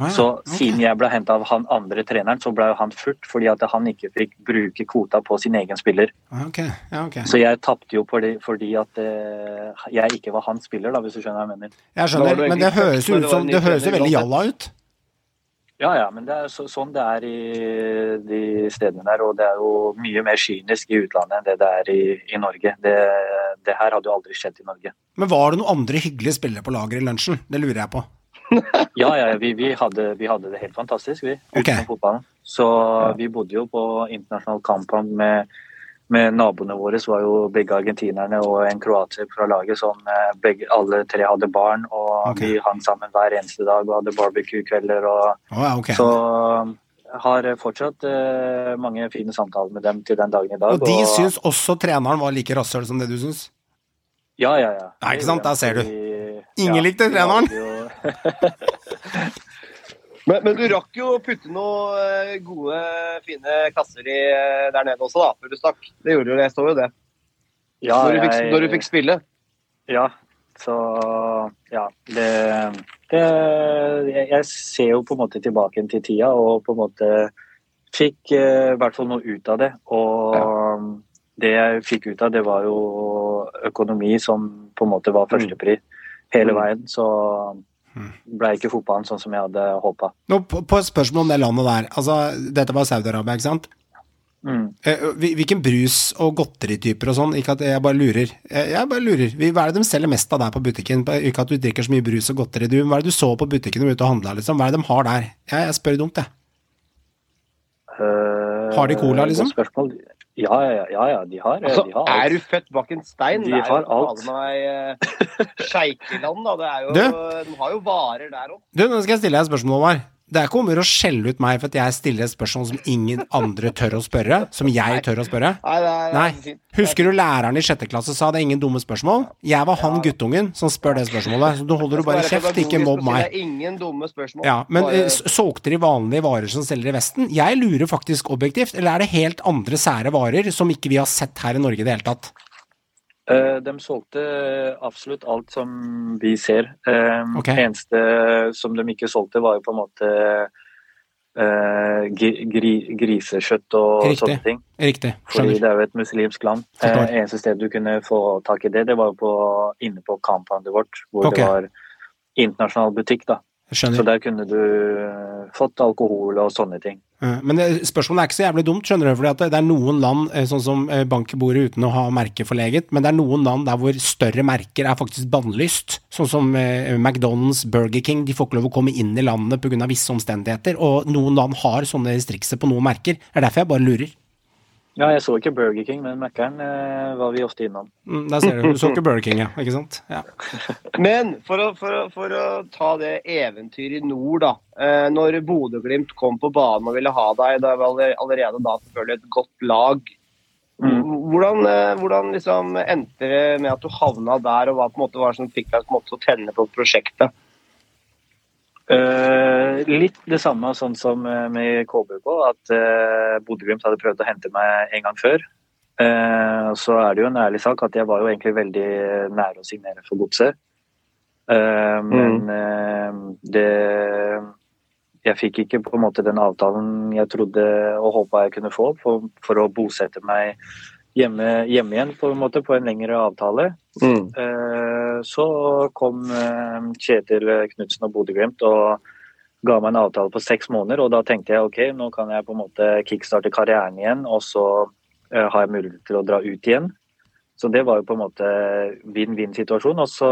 Ah, ja, Så siden jeg ble henta av han andre treneren, så ble han furt fordi at han ikke fikk bruke kvota på sin egen spiller. Ah, Ok, ja, okay. Så jeg tapte jo det fordi at eh, jeg ikke var hans spiller, da, hvis du skjønner hva jeg mener. Jeg skjønner, men det høres jo men ut det som Det høres jo veldig jalla ut. Ja, ja, men det er så, sånn det er i de stedene der. Og det er jo mye mer kynisk i utlandet enn det det er i, i Norge. Det, det her hadde jo aldri skjedd i Norge. Men var det noen andre hyggelige spillere på lager i lunsjen? Det lurer jeg på. <laughs> Ja, ja, vi, vi, hadde, vi hadde det helt fantastisk, vi. Utenom fotballen. Så vi bodde jo på internasjonal kamp med, med naboene våre. Så var jo begge argentinerne og en kroater fra laget som eh, begge, alle tre hadde barn. Og okay. vi hang sammen hver eneste dag og hadde barbecue-kvelder. Oh, okay. Så jeg har fortsatt eh, mange fine samtaler med dem til den dagen i dag. Og de syns også treneren var like rasshøl som det du syns? Ja, ja, ja. Nei, ikke sant? Der ser du. Ingen ja, likte treneren. <laughs> <laughs> jo- Men, men du rakk jo å putte noen eh, gode, fine kasser i, eh, der nede også, da, før du stakk. Det gjorde du, jeg så jo det. Ja, når, du fikk, jeg- når du fikk spille. Ja, så ja. Det, det jeg, jeg ser jo på en måte tilbake til tida og på en måte fikk eh, hvert fall noe ut av det. Og det jeg fikk ut av det, var jo økonomi som på en måte var førstepri hele Mm. veien. Så ble ikke fotballen sånn som jeg hadde håpa. På, et spørsmål om det landet der. Altså, dette var Saudi-Arabia, ikke sant? Mm. Eh, Hvilken brus og godterityper og sånn? Ikke at jeg bare lurer. Jeg, bare lurer. Hva er det de selger mest av der på butikken? Ikke at du drikker så mye brus og godteri, du. Hva er det du så på butikken når du var ute og handla, liksom? Hva er det de har der? Jeg, jeg spør dumt, jeg. Eh, Har de cola, liksom? godt Spørsmål. Ja, ja, ja, ja, de har, Altså, de har er du født bak en stein? De det er har jo alt. meg uh, sjeikeland, da. Det er jo, Du? De har jo varer der òg. Du, nå skal jeg stille deg et spørsmål, Håvard. Det er ikke om å gjøre å skjelle ut meg for at jeg stiller et spørsmål som ingen andre tør å spørre, som jeg tør å spørre. Nei, er- er. Husker du læreren i sjette klasse sa det er ingen dumme spørsmål? Jeg var han guttungen som spør det spørsmålet, så du holder du bare kjeft, ikke mobb meg. Ingen dumme spørsmål. Ja, men eh, solgte de vanlige varer som selger i Vesten? Jeg lurer faktisk objektivt, eller er det helt andre sære varer som ikke vi har sett her i Norge i det hele tatt? Eh, De solgte absolutt alt som vi ser. Okay. Det eneste som de ikke solgte, var jo på en måte eh, gri, gri, grisekjøtt og Riktig. sånne ting. Riktig, Fordi det er jo et muslimsk land. Forstår. Eh, eneste sted du kunne få tak i det, det var jo på, inne på compoundet vårt, hvor okay. det var internasjonal butikk. da. Skjønner. Så der kunne du eh, fått alkohol og sånne ting. Eh, Men spørsmålet er ikke så jævlig dumt, skjønner du, For det er noen land, eh, sånn som eh, bankbordet uten å ha merket forleget, men det er noen land der hvor større merker er faktisk bannlyst, sånn som McDonald's, Burger King, de får ikke lov å komme inn i landet pga. visse omstendigheter, og noen land har sånne restrikser på noen merker. Det er derfor jeg bare lurer. Ja, jeg så ikke Burger King, men Mækkern eh, var vi ofte innom. Mm, Der ser du, du så ikke Burger King, ja, ikke sant? Ja. <laughs> Men for å, for, å, for å ta det eventyret i nord, da. Eh, når Bodø-Glimt kom på banen og ville ha deg, da var det allerede da selvfølgelig et godt lag. Hvordan, eh, hvordan liksom endte det med at du havna der, og hva på en måte var det som fikk deg på en måte til å tenne på prosjektet? Eh, litt det samme sånn som eh, med KBK, at uh, Bodø-Glimt hadde prøvd å hente meg en gang før. Uh, så er det jo en ærlig sak at jeg var jo egentlig veldig nær å signere for Godset. Eh, men eh, det Jeg fikk ikke på en måte den avtalen jeg trodde og håpa jeg kunne få for, for å bosette meg hjemme, hjemme igjen på en måte på en lengre avtale. Eh, Så kom eh, Kjetil Knutsen og Bodø-Glimt og ga meg en avtale på seks måneder. Og da tenkte jeg ok, nå kan jeg på en måte kickstarte karrieren igjen, og så eh, har jeg mulighet til å dra ut igjen. Så det var jo på en måte vinn-vinn-situasjon. Og så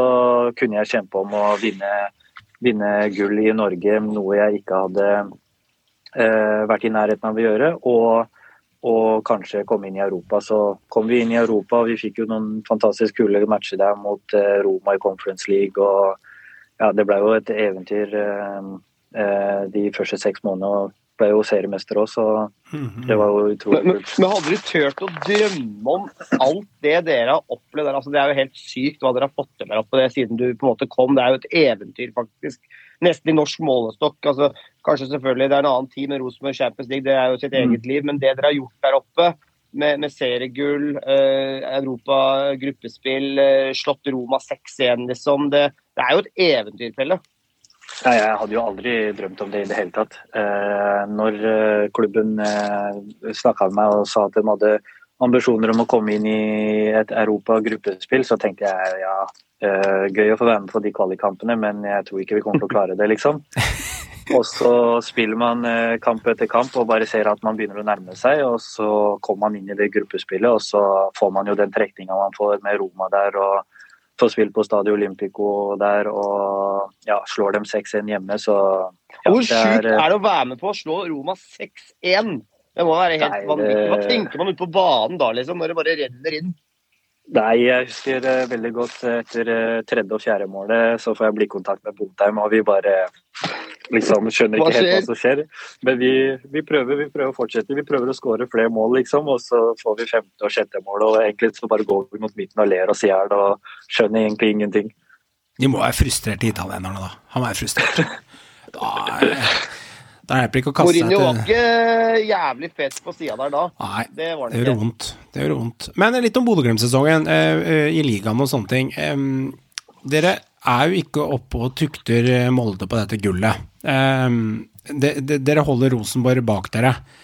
kunne jeg kjempe om å vinne, vinne gull i Norge, noe jeg ikke hadde eh, vært i nærheten av å gjøre. Og og kanskje komme inn i Europa. Så kom vi inn i Europa, og vi fikk jo noen fantastisk kule matcher der mot eh, Roma i Conference League. og ja, Det ble jo et eventyr eh, eh, de første seks månedene. og ble jo seriemester òg, så det var jo utrolig Men, men, men hadde du turt å drømme om alt det dere har opplevd der? Altså, det er jo helt sykt hva dere har fått til der oppe det, siden du på en måte kom. Det er jo et eventyr, faktisk. Nesten i norsk målestokk. Altså, kanskje selvfølgelig det er en annen tid med Rosenborg Champions League, det er jo sitt eget liv. Men det dere har gjort der oppe, med, med seriegull, eh, Europa gruppespill, eh, slått Roma 6-1, liksom. Det, det er jo et eventyr, Pelle. Nei, jeg hadde jo aldri drømt om det i det hele tatt. Eh, når eh, klubben eh, snakka med meg og sa at de hadde ambisjoner om å komme inn i et Europa-gruppespill, så tenkte jeg ja, eh, gøy å få være med på de kvalikkampene, men jeg tror ikke vi kommer til å klare det, liksom. <laughs> Og så spiller man uh, kamp etter kamp og bare ser at man begynner å nærme seg, og så kommer man inn i det gruppespillet, og så får man jo den trekninga man får med Roma der. og får spilt på Stadio Olympico der og ja, slår dem 6-1 hjemme, så ja, Hvor sjukt eh, er det å være med på å slå Roma 6-1? Det må være helt vanvittig. Hva tenker man ute på banen da, liksom, når det bare renner inn? Nei, jeg husker veldig godt etter eh, tredje og fjerde målet, så får jeg blikkontakt med Botheim, og vi bare liksom skjønner ikke helt hva som skjer. Men vi, vi prøver vi prøver å fortsette. Vi prøver å skåre flere mål, liksom, og så får vi femte og sjette mål. Og egentlig så bare går vi mot midten og ler oss i hjel og skjønner egentlig ingenting. De må være frustrerte, italienerne, da. Han er frustrert. <laughs> Da, er- da hjelper det ikke å kaste seg Mourinho var til ikke jævlig fet på sida der da. Nei, det var Det det gjør vondt. Det gjør vondt. Men litt om Bodø-Glimt-sesongen eh, eh, i ligaen og sånne ting. Dere er jo ikke oppe og tukter eh, Molde på dette gullet. Dere holder Rosenborg bak dere, eh,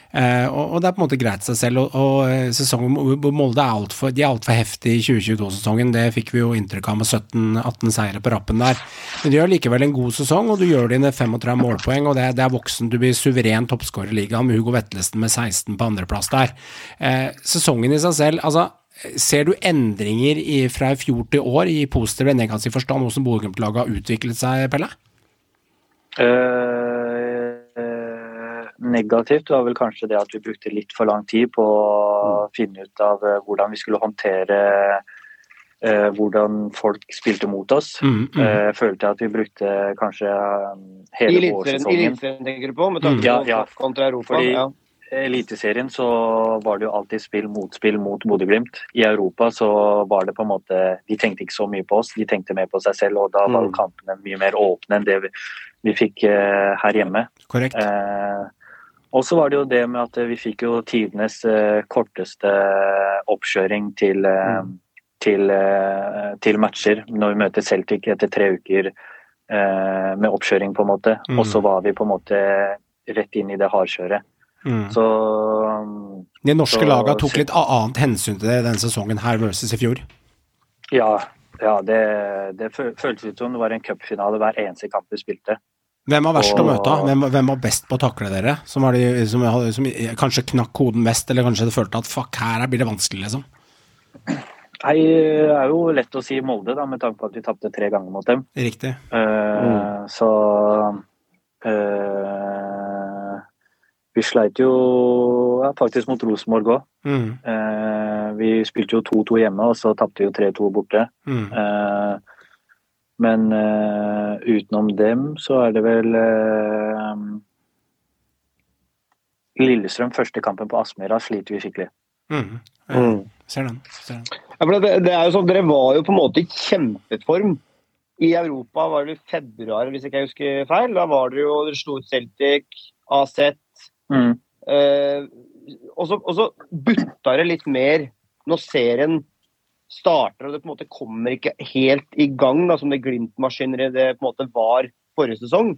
og, og det er på en måte greit seg selv. Og, og eh, sesongen hvor Molde er altfor de altfor heftige i 2022-sesongen. Det fikk vi jo inntrykk av med 17-18 seire på rappen der. Men du gjør likevel en god sesong, og du gjør dine 35 målpoeng, og det, det er voksen. Du blir suveren toppskårer i ligaen med Hugo Vetlesen med 16 på andreplass der. Eh, sesongen i seg selv, altså Ser du endringer i, fra i fjor til år i positiv eller negativ forstand, hvordan Bodø-Glimt-laget har utviklet seg, Pelle? Eh, eh, negativt var vel kanskje det at vi brukte litt for lang tid på å finne ut av eh, hvordan vi skulle håndtere eh, hvordan folk spilte mot oss. Mm, mm. Eh, Jeg at vi brukte kanskje um, hele Eliteserien i vårsesongen. Eliteserien tenker du på, med tanke Mm. Ja, på ja. kontra Europa? Fordi ja. Eliteserien så var det jo alltid spill mot spill mot Bodø-Glimt. I Europa så var det på en måte De tenkte ikke så mye på oss, de tenkte mer på seg selv. Og da var Mm. kampene mye mer åpne enn det vi, vi fikk eh, her hjemme. Korrekt. Eh, og så var det jo det med at vi fikk jo tidenes eh, korteste oppkjøring til, eh, til, eh, til matcher når vi møter Celtic etter tre uker eh, med oppkjøring, på en måte. Mm. Og så var vi på en måte rett inn i det hardkjøret. Mm. Så um, De norske så- laga tok litt annet hensyn til det denne sesongen her versus i fjor. Ja, ja det, det føltes ut som det var en cupfinale hver eneste kamp vi spilte. Hvem var verst å møte? Hvem, hvem var best på å takle dere? Som, de, som, som kanskje knakk koden mest, eller kanskje følte at fuck, her blir det vanskelig, liksom? Nei, det er jo lett å si Molde, da, med tanke på at vi tapte tre ganger mot dem. Riktig. Eh, Så uh, Vi sleit jo ja, faktisk mot Rosenborg òg. Mm. vi spilte jo 2-2 hjemme, og så tapte vi jo 3-2 borte. Mm. Men uh, utenom dem så er det vel uh, Lillestrøm, første kampen på Aspmyra, sliter vi skikkelig. Mm. Mm. Ser den. Ser den. Ja, det, det er jo sånn, Dere var jo på en måte i kjempeform. I Europa var det i februar, hvis ikke jeg husker feil. Da var dere jo, dere slo ut Celtic, AZ. Mm. Eh, og så butta det litt mer når serien starter og det på en måte kommer ikke helt i gang, da, som det Glimt-maskineriet det på en måte var forrige sesong.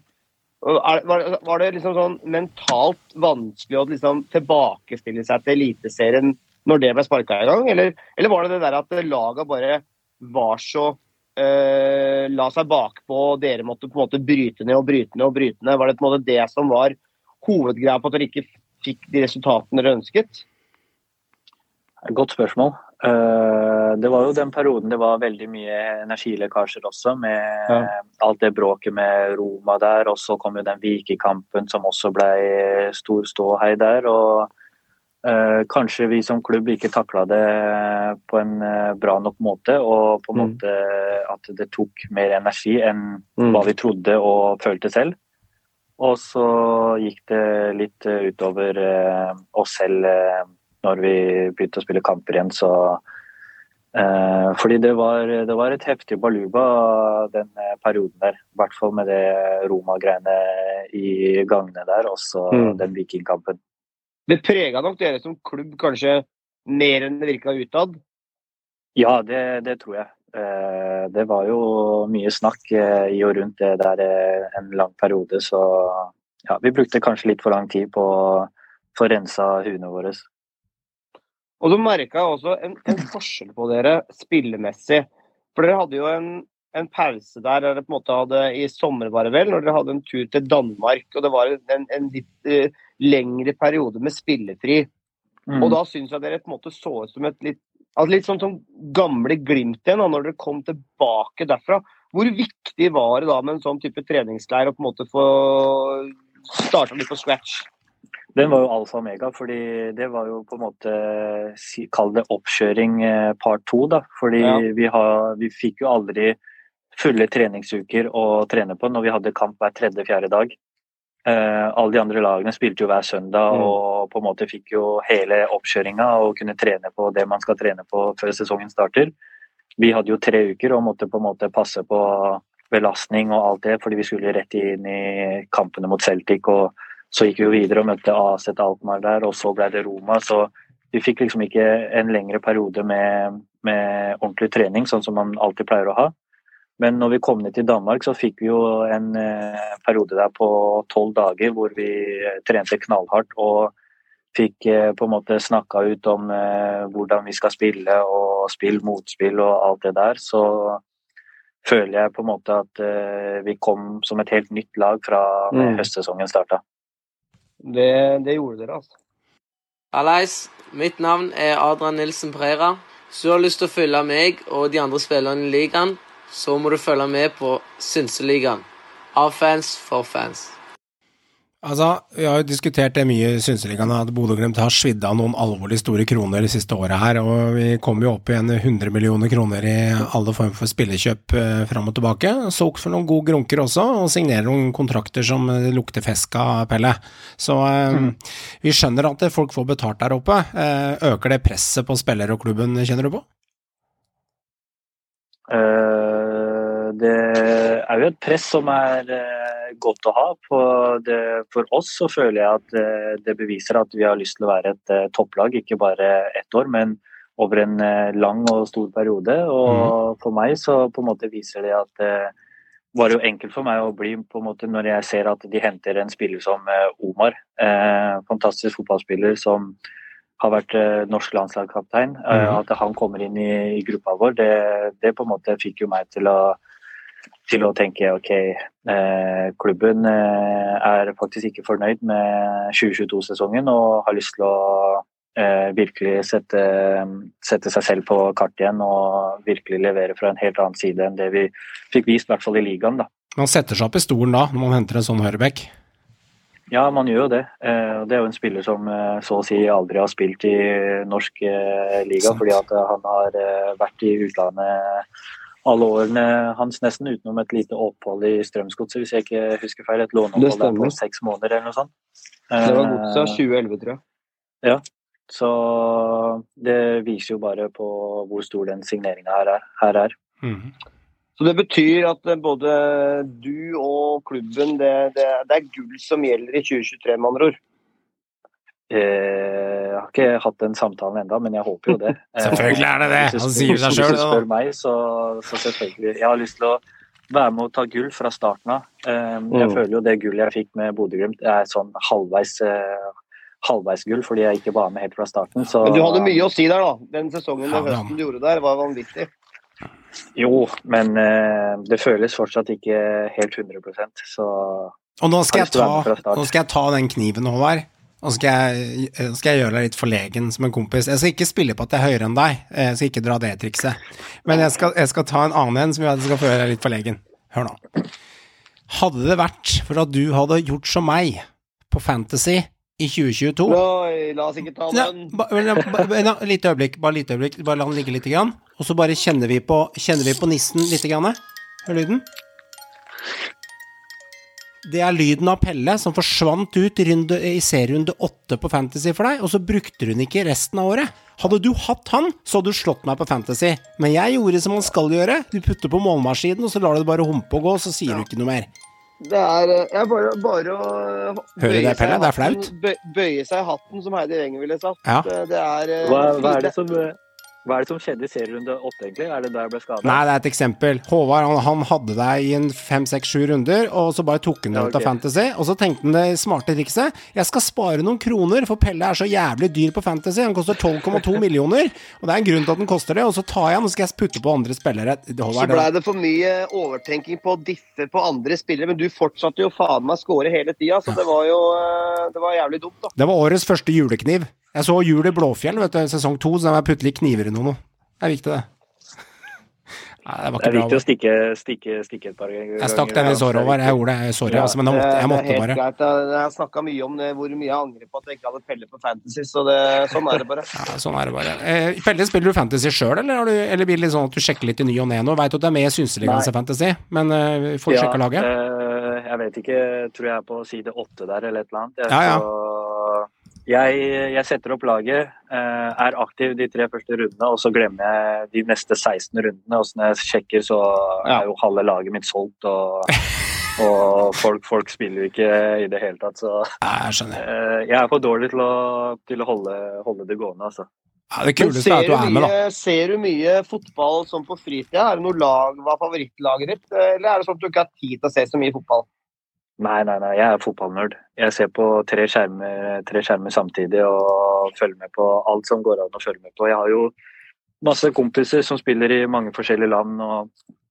Var det liksom sånn mentalt vanskelig å liksom tilbakestille seg til Eliteserien når det ble sparka i gang, eller, eller var det det der at laga bare var så eh, la seg bakpå, og dere måtte på en måte bryte ned og bryte ned og bryte ned? Var det på en måte det som var hovedgreia på at dere ikke fikk de resultatene dere ønsket? Godt spørsmål. Eh, Det var jo den perioden det var veldig mye energilekkasjer også, med Ja. alt det bråket med Roma der. Og så kom jo den Vikekampen som også ble stor ståhei der. og uh, Kanskje vi som klubb ikke takla det på en eh, bra nok måte, og på en Mm. måte at det tok mer energi enn Mm. hva vi trodde og følte selv. Og så gikk det litt utover oss selv når vi begynte å spille kamper igjen, så eh, Fordi det var, det var et heftig baluba den eh, perioden der. I hvert fall med det Roma-greiene i gangene der, og så Mm. den vikingkampen. Det prega nok dere som klubb kanskje mer enn det virka utad? Ja, det, det tror jeg. Eh, Det var jo mye snakk eh, i og rundt det der en lang periode, så ja, vi brukte kanskje litt for lang tid på å få rensa huene våre. Og så merka jeg også en, en forskjell på dere spillemessig. For dere hadde jo en, en pause der dere på en måte hadde i sommer, var det vel, når dere hadde en tur til Danmark. Og det var en, en litt uh, lengre periode med spillefri. Mm. Og da syns jeg dere på en måte så ut som et litt altså litt sånn som gamle Glimt igjen, da, når dere kom tilbake derfra. Hvor viktig var det da med en sånn type treningsleir å på en måte få starta litt på scratch? Den var jo alfa og omega, fordi det var jo på en måte Kall det oppkjøring eh, part to, da. Fordi Ja. vi, har, vi fikk jo aldri fulle treningsuker å trene på når vi hadde kamp hver tredje-fjerde dag. Eh, alle de andre lagene spilte jo hver søndag Mm. og på en måte fikk jo hele oppkjøringa og kunne trene på det man skal trene på før sesongen starter. Vi hadde jo tre uker og måtte på en måte passe på belastning og alt det, fordi vi skulle rett inn i kampene mot Celtic. og så gikk vi jo videre og møtte AZ Alkmaar der, og så ble det Roma. Så vi fikk liksom ikke en lengre periode med, med ordentlig trening, sånn som man alltid pleier å ha. Men når vi kom ned til Danmark, så fikk vi jo en eh, periode der på tolv dager hvor vi trente knallhardt og fikk eh, på en måte snakka ut om eh, hvordan vi skal spille og spill, motspill og alt det der. Så føler jeg på en måte at eh, vi kom som et helt nytt lag fra Mm. høstsesongen starta. Det, det gjorde dere, altså. Aleis, mitt navn er Adrian Nilsen Preira. Hvis du har lyst til å følge meg og de andre spillerne i ligaen, så må du følge med på Synseligaen. Av fans for fans. Altså, Vi har jo diskutert det mye i Synseligaen, at Bodø-Glimt har svidd av noen alvorlig store kroner det siste året her, og vi kommer jo opp igjen 100 millioner kroner i alle former for spillekjøp eh, fram og tilbake. Solgt for noen gode grunker også, og signerer noen kontrakter som lukter fisk av, Pelle. Så eh, Mm. vi skjønner at folk får betalt der oppe. Eh, øker det presset på spillere og klubben, kjenner du på? Eh, det er jo et press som er eh, godt å ha. På det, for oss så føler jeg at eh, det beviser at vi har lyst til å være et eh, topplag, ikke bare ett år, men over en lang og stor periode. Og for meg så på en måte viser det at det var jo enkelt for meg å bli på en måte når jeg ser at de henter en spiller som Omar. Eh, fantastisk fotballspiller som har vært norsk landslagskaptein. Mhm. At han kommer inn i, i gruppa vår, det, det på en måte fikk jo meg til å, til å tenke ok, eh, klubben eh, er faktisk ikke fornøyd med 2022-sesongen og har lyst til å eh, virkelig sette, sette seg selv på kart igjen og virkelig levere fra en helt annen side enn det vi fikk vist, i hvert fall i ligaen. da. Man setter seg opp i stolen da, når man henter en sånn høyrebekk. Ja, man gjør jo det. Eh, Det er jo en spiller som så å si aldri har spilt i norsk liga, fordi at han har vært i utlandet alle årene hans, nesten utenom et lite opphold i Strømsgodset, hvis jeg ikke husker feil. Et låneopphold der på seks måneder eller noe sånt. Det var Eh, godset 2011, tror jeg. Ja, så det viser jo bare på hvor stor den signeringa her er. Her er. Så det betyr at eh, både du og klubben, det, det, det er gull som gjelder i 2023, med andre ord. Eh, Jeg har ikke hatt den samtalen ennå, men jeg håper jo det. <laughs> Eh, Selvfølgelig er det det. Han sier seg sjøl. Hvis du spør meg, så, så selvfølgelig. Jeg har lyst til å være med og ta gull fra starten av. Eh, Jeg Mm. føler jo det gullet jeg fikk med Bodø-Glimt er sånn halvveis eh, halvveisgull, fordi jeg ikke var med helt fra starten. Så, Men du hadde mye å si der, da. Den sesongen og høsten du gjorde der, var vanvittig. Jo, men eh, det føles fortsatt ikke helt 100% så Og nå skal, jeg ta, skal jeg ta den kniven, Håvard. Og skal jeg, eh, skal jeg gjøre deg litt forlegen som en kompis. Jeg skal ikke spille på at jeg er høyere enn deg. Jeg skal ikke dra det trikset. Men jeg skal, jeg skal ta en annen en som jeg skal få gjøre deg litt forlegen. Hør nå. Hadde det vært for at du hadde gjort som meg på Fantasy i 2022 Oi, la oss ikke ta Ja, den. ba, men, ba, Litt øyeblikk, bare litt øyeblikk. Bare la den ligge litt, grann, og så bare kjenner vi på, kjenner vi på nissen litt. Grann. Hør lyden. Det er lyden av Pelle som forsvant ut i, runde, i serierunde åtte på Fantasy for deg, og så brukte hun ikke resten av året. Hadde du hatt han, så hadde du slått meg på Fantasy. Men jeg gjorde som man skal gjøre. Du putter på målmaskinen, og så lar du det bare humpe og gå, og så sier du ikke noe mer. Det er, eh, jeg bare, bare å Hører du det, Pelle? Hatten? Det er flaut. Bøye seg i hatten, som Heidi Wenger ville sagt. Ja. Det det er eh, hva, hva, er det som, eh, hva er det som skjedde i serierunde åtte, egentlig? Er det der jeg ble skada? Nei, det er et eksempel. Håvard han, han hadde deg i en fem, seks, sju runder, og så bare tok han deg Ja, ut av. Fantasy. Og så tenkte han det smarte trikset. Jeg skal spare noen kroner, for Pelle er så jævlig dyr på Fantasy. Han koster 12,2 <laughs> millioner, og det er en grunn til at den koster det. Og så tar jeg han, og så skal jeg putte på andre spillere. Så Håvard, blei det, det for mye overtenking på å diffe på andre spillere, men du fortsatte jo faen meg å score hele tida, så det var jo eh, det var jævlig dumt, da. det var årets første julekniv. Jeg så Jul i Blåfjell, vet du, sesong to, så jeg putte litt kniver i noe nå. Det er viktig, det. Nei, det var Det er viktig bra. å stikke, stikke, stikke et par ganger. Jeg stakk den i såret, over. Jeg gjorde det. Sorry, Ja, altså, men jeg måtte, jeg det måtte er helt bare. greit. Jeg, jeg har snakka mye om det, hvor mye jeg angrer på at jeg ikke hadde Pelle på Fantasy, så det, sånn er det bare. <laughs> Ja, sånn er det bare. Eh, Pelle, spiller du fantasy sjøl, eller, du- eller blir det litt sånn at du sjekker litt i ny og ne nå? Veit du at det er med i Synseligaens fantasy, men eh, vi får Ja, sjekke laget. eh, jeg vet ikke, tror jeg er på side åtte der eller et eller annet. Jeg, Ja, ja. Så jeg, jeg setter opp laget, eh, er aktiv de tre første rundene, og så glemmer jeg de neste 16 rundene. Og så når jeg sjekker, så er jo halve laget mitt solgt, og, og folk, folk spiller jo ikke i det hele tatt. Så jeg skjønner. eh, jeg er for dårlig til å, til å holde, holde det gående, altså. Ja, det kuleste er at du er med, da. ser du mye fotball sånn på fritida? Er det noe lag, Hva er favorittlaget ditt? Eller er det sånn at du ikke har tid til å se så mye fotball? Nei, nei, nei, jeg er fotballnerd. Jeg ser på tre skjermer, tre skjermer samtidig og følger med på alt som går an å følge med på. Jeg har jo masse kompiser som spiller i mange forskjellige land og,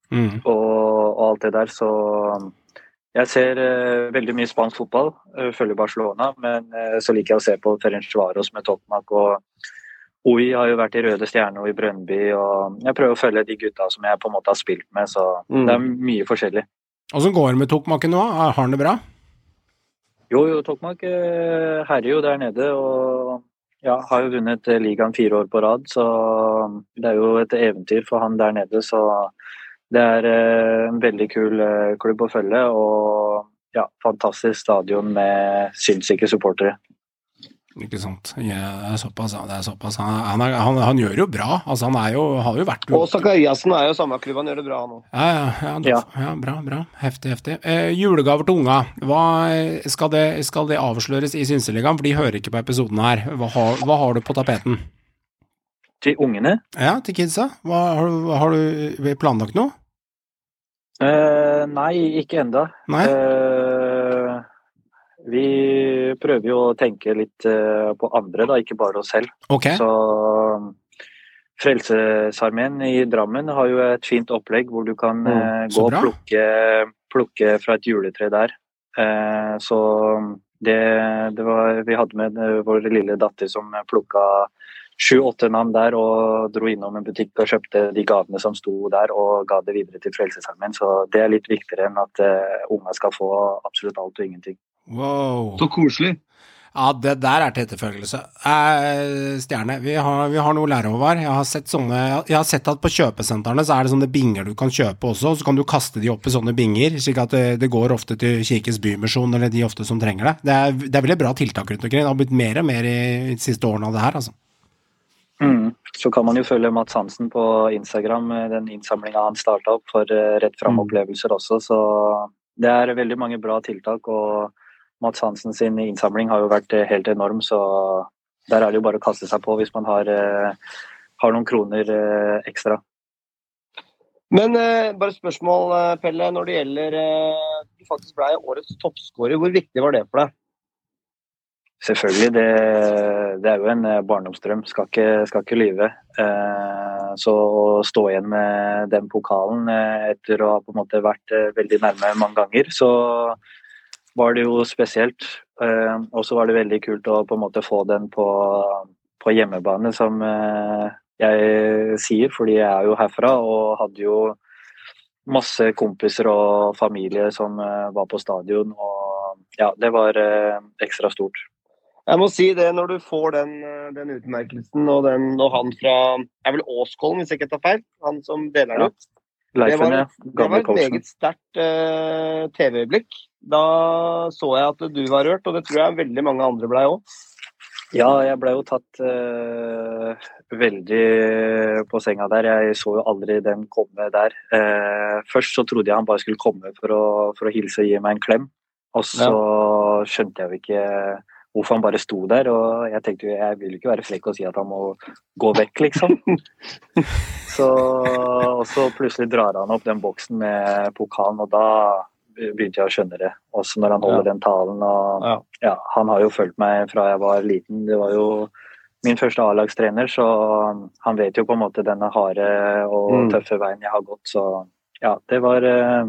Mm. og, og alt det der, så jeg ser uh, veldig mye spansk fotball. uh, følger Barcelona, men uh, så liker jeg å se på Ferencvaros med Tottenham. og OI har jo vært i Røde Stjerne og i Brønnby, og jeg prøver å følge de gutta som jeg på en måte har spilt med, så Mm. det er mye forskjellig. Åssen går det med Tokmakken nå? Har han det bra? Jo, jo, Tokmak eh, herjer jo der nede og ja, har jo vunnet eh, ligaen fire år på rad. Så det er jo et eventyr for han der nede. Så det er eh, en veldig kul klubb å følge. Og ja, fantastisk stadion med sinnssyke supportere. Ikke sant. Ja, er såpass. Det er såpass. Han, han, er, han, han gjør jo bra. Altså, han er jo, har jo vært Og Sakariassen er jo samme klubb, han gjør det bra nå. Ja, ja, ja, ja. bra, bra. Heftig, heftig. Eh, julegaver til unga. Hva, skal, det, skal det avsløres i Synseligaen? For de hører ikke på episoden her. Hva har, hva har du på tapeten? Til ungene? Ja, til kidsa. Hva, har, du- har du planlagt noe? Eh, nei, ikke enda. Nei? Eh, vi prøver jo å tenke litt eh, på andre, da, ikke bare oss selv. Okay. Så Frelsesarmeen i Drammen har jo et fint opplegg hvor du kan Mm, gå og plukke, plukke fra et juletre der. Eh, så det, det var Vi hadde med vår lille datter som plukka sju-åtte navn der og dro innom en butikk og kjøpte de gavene som sto der og ga det videre til Frelsesarmeen. Så det er litt viktigere enn at uh, unga skal få absolutt alt og ingenting. Wow. Så koselig. Ja, det der er til etterfølgelse. Eh, stjerne, vi har, vi har noe å lære, Håvard. Jeg har sett sånne Jeg har sett at på kjøpesentrene så er det sånne binger du kan kjøpe også, så kan du kaste de opp i sånne binger, slik at det, det går ofte til Kirkens Bymisjon eller de ofte som trenger det. Det er, det er veldig bra tiltak rundt omkring. Det har blitt mer og mer i de siste årene av det her, altså. Mm. Så kan man jo følge Mats Hansen på Instagram, eh, den innsamlinga han starta opp for eh, Rett fram-opplevelser også. Så det er veldig mange bra tiltak. Og Mats Hansen sin innsamling har jo vært eh, helt enorm, så der er det jo bare å kaste seg på hvis man har, eh, har noen kroner eh, ekstra. Men bare spørsmål, Pelle. Når det gjelder Du faktisk ble årets toppskårer. Hvor viktig var det for deg? Selvfølgelig, det, det er jo en barndomsdrøm, skal ikke, skal ikke lyve. Eh, så å stå igjen med den pokalen etter å ha på en måte vært veldig nærme mange ganger, så var det jo spesielt. Eh, og så var det veldig kult å på en måte få den på, på hjemmebane, som eh, jeg sier, fordi jeg er jo herfra og hadde jo masse kompiser og familie som eh, var på stadion. Og ja, det var ekstra stort. Jeg må si det, når du får den, den utmerkelsen og, den, og han fra er vel Åskollen, hvis jeg ikke tar feil, han som deler den Ja. Leifen, Det var, ja. det var et meget sterkt uh, TV-øyeblikk. Da så jeg at du var rørt, og det tror jeg veldig mange andre blei òg. Ja, jeg ble jo tatt eh, veldig på senga der. Jeg så jo aldri den komme der. Eh, først så trodde jeg han bare skulle komme for å, for å hilse og gi meg en klem. Og så skjønte jeg jo ikke hvorfor han bare sto der. Og jeg tenkte jo, jeg vil jo ikke være frekk og si at han må gå vekk, liksom. <laughs> så, og så plutselig drar han opp den boksen med pokalen, og da begynte jeg å skjønne det. Også når han holder den talen. og ja, Han har jo fulgt meg fra jeg var liten. Det var jo min første A-lagstrener, så han vet jo på en måte denne harde og Mm. tøffe veien jeg har gått. Så ja, det var eh,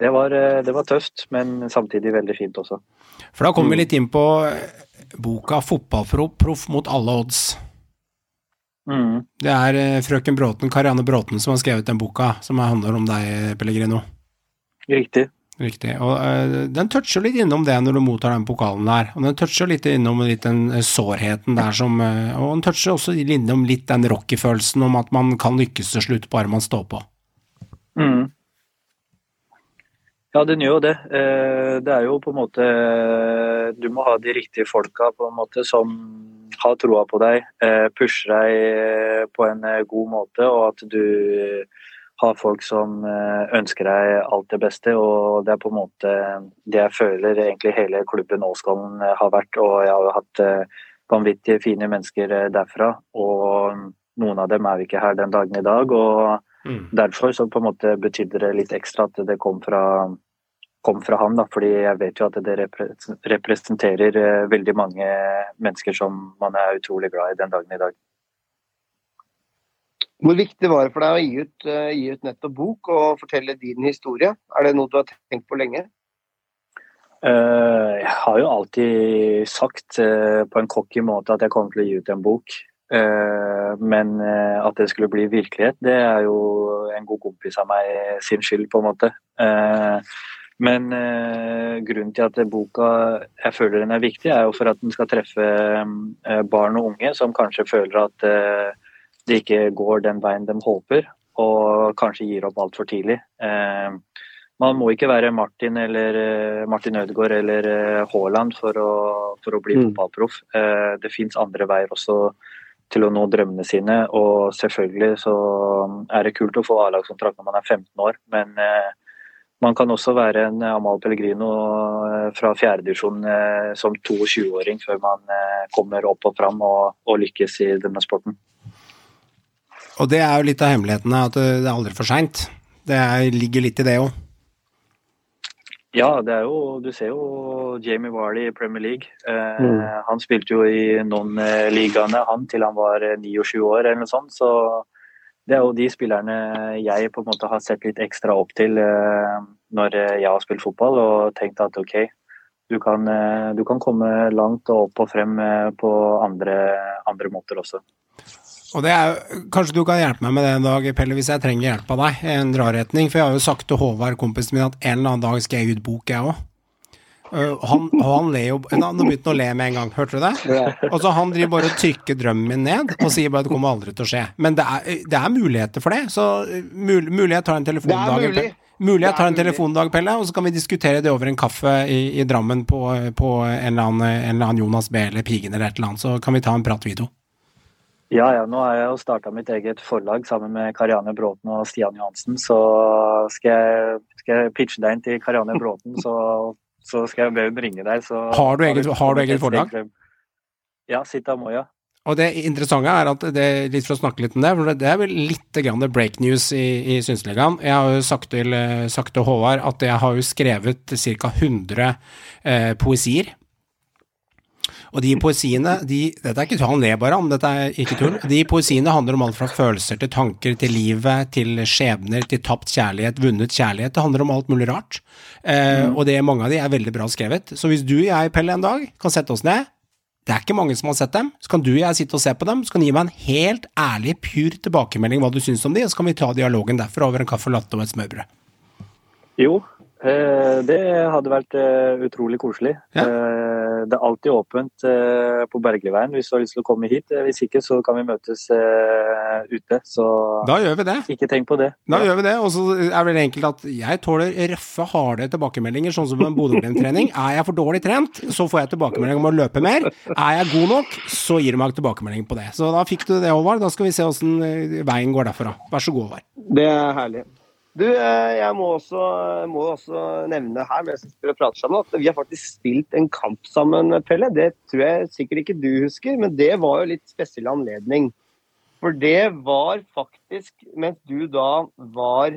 det var, eh, det var tøft, men samtidig veldig fint også. For da kommer vi litt inn på eh, boka 'Fotballproff mot alle odds'. Mm. Det er eh, frøken Bråten, Karianne Bråten, som har skrevet den boka, som handler om deg, Pellegrino. Riktig. Riktig. Og uh, den toucher litt innom det når du mottar den pokalen der. Og den toucher litt innom litt den eh, sårheten der som uh, Og den toucher også innom litt den rocky-følelsen om at man kan lykkes til slutt, bare man står på. Mm. Ja, den gjør jo det. Det er jo på en måte Du må ha de riktige folka på en måte som har troa på deg, pusher deg på en god måte, og at du har folk som eh, ønsker deg alt det beste. Og det er på en måte det jeg føler egentlig hele klubben Åskollen eh, har vært. Og jeg har jo hatt vanvittige, vanvittig fine mennesker eh, derfra. Og noen av dem er vi ikke her den dagen i dag. og Derfor så på en måte betydde det litt ekstra at det kom fra, kom fra han. Da, fordi jeg vet jo at det representerer eh, veldig mange mennesker som man er utrolig glad i den dagen i dag. Hvor viktig var det for deg å gi ut, uh, gi ut nettopp bok og fortelle din historie? Er det noe du har tenkt på lenge? Uh, Jeg har jo alltid sagt uh, på en cocky måte at jeg kommer til å gi ut en bok. Men at det skulle bli virkelighet, det er jo en god kompis av meg sin skyld, på en måte. Men grunnen til at boka jeg føler den er viktig, er jo for at den skal treffe barn og unge som kanskje føler at det ikke går den veien de håper, og kanskje gir opp altfor tidlig. Eh, man må ikke være Martin eller eh, Martin Ødegaard eller eh, Haaland for å, for å bli Mm. fotballproff. Eh, det fins andre veier også til å nå drømmene sine, og selvfølgelig så er det kult å få A-lagskontrakt når man er 15 år, men man kan også være en Amal Pellegrino fra fjerdedivisjon som 22-åring før man kommer opp og fram og, og lykkes i denne sporten. Og det er jo litt av hemmeligheten, at det er aldri for seint. Det er, ligger litt i det òg. Ja, det er jo, du ser jo Jamie Warley i Premier League. Eh, Mm. Han spilte jo i noen eh, ligaene han til han var eh, 29 år eller noe sånt. Så det er jo de spillerne jeg på en måte har sett litt ekstra opp til eh, når eh, jeg har spilt fotball og tenkt at ok, du kan, eh, du kan komme langt og opp og frem eh, på andre, andre måter også. Og det er, Kanskje du kan hjelpe meg med det en dag, Pelle, hvis jeg trenger hjelp av deg. En dra-retning. For jeg har jo sagt til Håvard, kompisen min, at en eller annen dag skal jeg gi ut bok, jeg òg. Han, og han ler jo Nå begynte han å le med en gang, hørte du det? Og så Han driver bare og trykker drømmen min ned og sier bare at det kommer aldri til å skje. Men det er, det er muligheter for det. Så mul, mulig jeg tar en telefon Det er en dag, mulig. Mulig jeg tar en telefondag, Pelle, og så kan vi diskutere det over en kaffe i, i Drammen på, på en, eller annen, en eller annen Jonas B. eller Pigen eller et eller annet. Så kan vi ta en prat, vi to. Ja, ja, nå har jeg jo starta mitt eget forlag sammen med Karianne Bråten og Stian Johansen. Så skal jeg, skal jeg pitche deg inn til Karianne Bråten, så, så skal jeg ringe deg. Så Har du eget- har du eget forlag? Ja, Sita Moya. Og det interessante er at det, litt for å snakke litt om det, for det er vel litt grann break news i, i Synsligaen. Jeg har jo sagt til, eh, sagt til Håvard at jeg har jo skrevet ca. 100 eh, poesier. Og de poesiene de, Dette er ikke tull, han ler bare, men dette er ikke tull. De poesiene handler om alt fra følelser til tanker, til livet, til skjebner, til tapt kjærlighet, vunnet kjærlighet. Det handler om alt mulig rart. Eh, Og det, mange av de er veldig bra skrevet. Så hvis du og jeg, Pelle, en dag kan sette oss ned det er ikke mange som har sett dem. Så kan du og jeg sitte og se på dem, så kan du gi meg en helt ærlig, pur tilbakemelding hva du syns om de, og så kan vi ta dialogen derfra over en kaffe latte og et smørbrød. Jo, det hadde vært eh, utrolig koselig. Ja. Eh, det er alltid åpent eh, på Berglyveien hvis du har lyst til å komme hit. Eh, Hvis ikke så kan vi møtes eh, ute. Så Da gjør vi det. ikke tenk på det. Da gjør vi det, og så er det enkelt at jeg tåler røffe, harde tilbakemeldinger, sånn som en Bodø-Glimt-trening. Er jeg for dårlig trent, så får jeg tilbakemelding om å løpe mer. Er jeg god nok, så gir du meg tilbakemelding på det. Så da fikk du det, Håvard. Da skal vi se åssen veien går derfra. Vær så god, Håvard. Det er herlig. Du, eh, jeg må også, må også nevne her mens vi prater sammen, at vi har faktisk spilt en kamp sammen, Pelle. Det tror jeg sikkert ikke du husker, men det var jo litt spesiell anledning. For det var faktisk mens du da var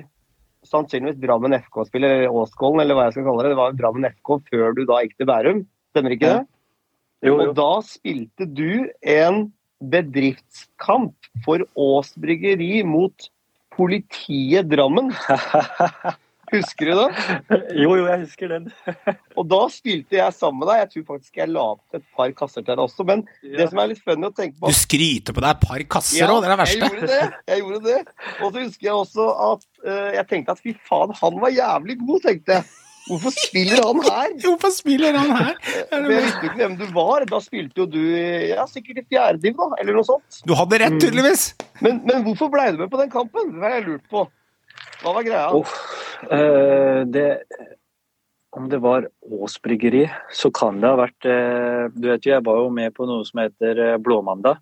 sannsynligvis Drammen FK-spiller, eller Åskollen, eller hva jeg skal kalle det. Det var Drammen FK før du da gikk til Bærum. Stemmer ikke det? Jo, Og da spilte du en bedriftskamp for Ås Bryggeri mot politiet Drammen. <laughs> Husker du det? jo, jo, jeg husker den. <laughs> Og da spilte jeg sammen med deg. Jeg tror faktisk jeg la opp et par kasser til deg også. Men det som er litt funny å tenke på Du skryter på deg et par kasser òg, det er det verste. Jeg gjorde det. jeg gjorde det. Og så husker jeg også at uh, jeg tenkte at fy faen, han var jævlig god, tenkte jeg. Hvorfor spiller han her? <laughs> Hvorfor spiller han her? Jeg visste ikke hvem du var. Da spilte jo du ja, sikkert i fjerdediv, da, eller noe sånt. Du hadde rett, tydeligvis. Men, men hvorfor ble du med på den kampen? Det har jeg lurt på. Hva var greia? Oh, eh, det, om det var Ås bryggeri, så kan det ha vært eh, Du vet jo, jeg var jo med på noe som heter eh, Blåmandag.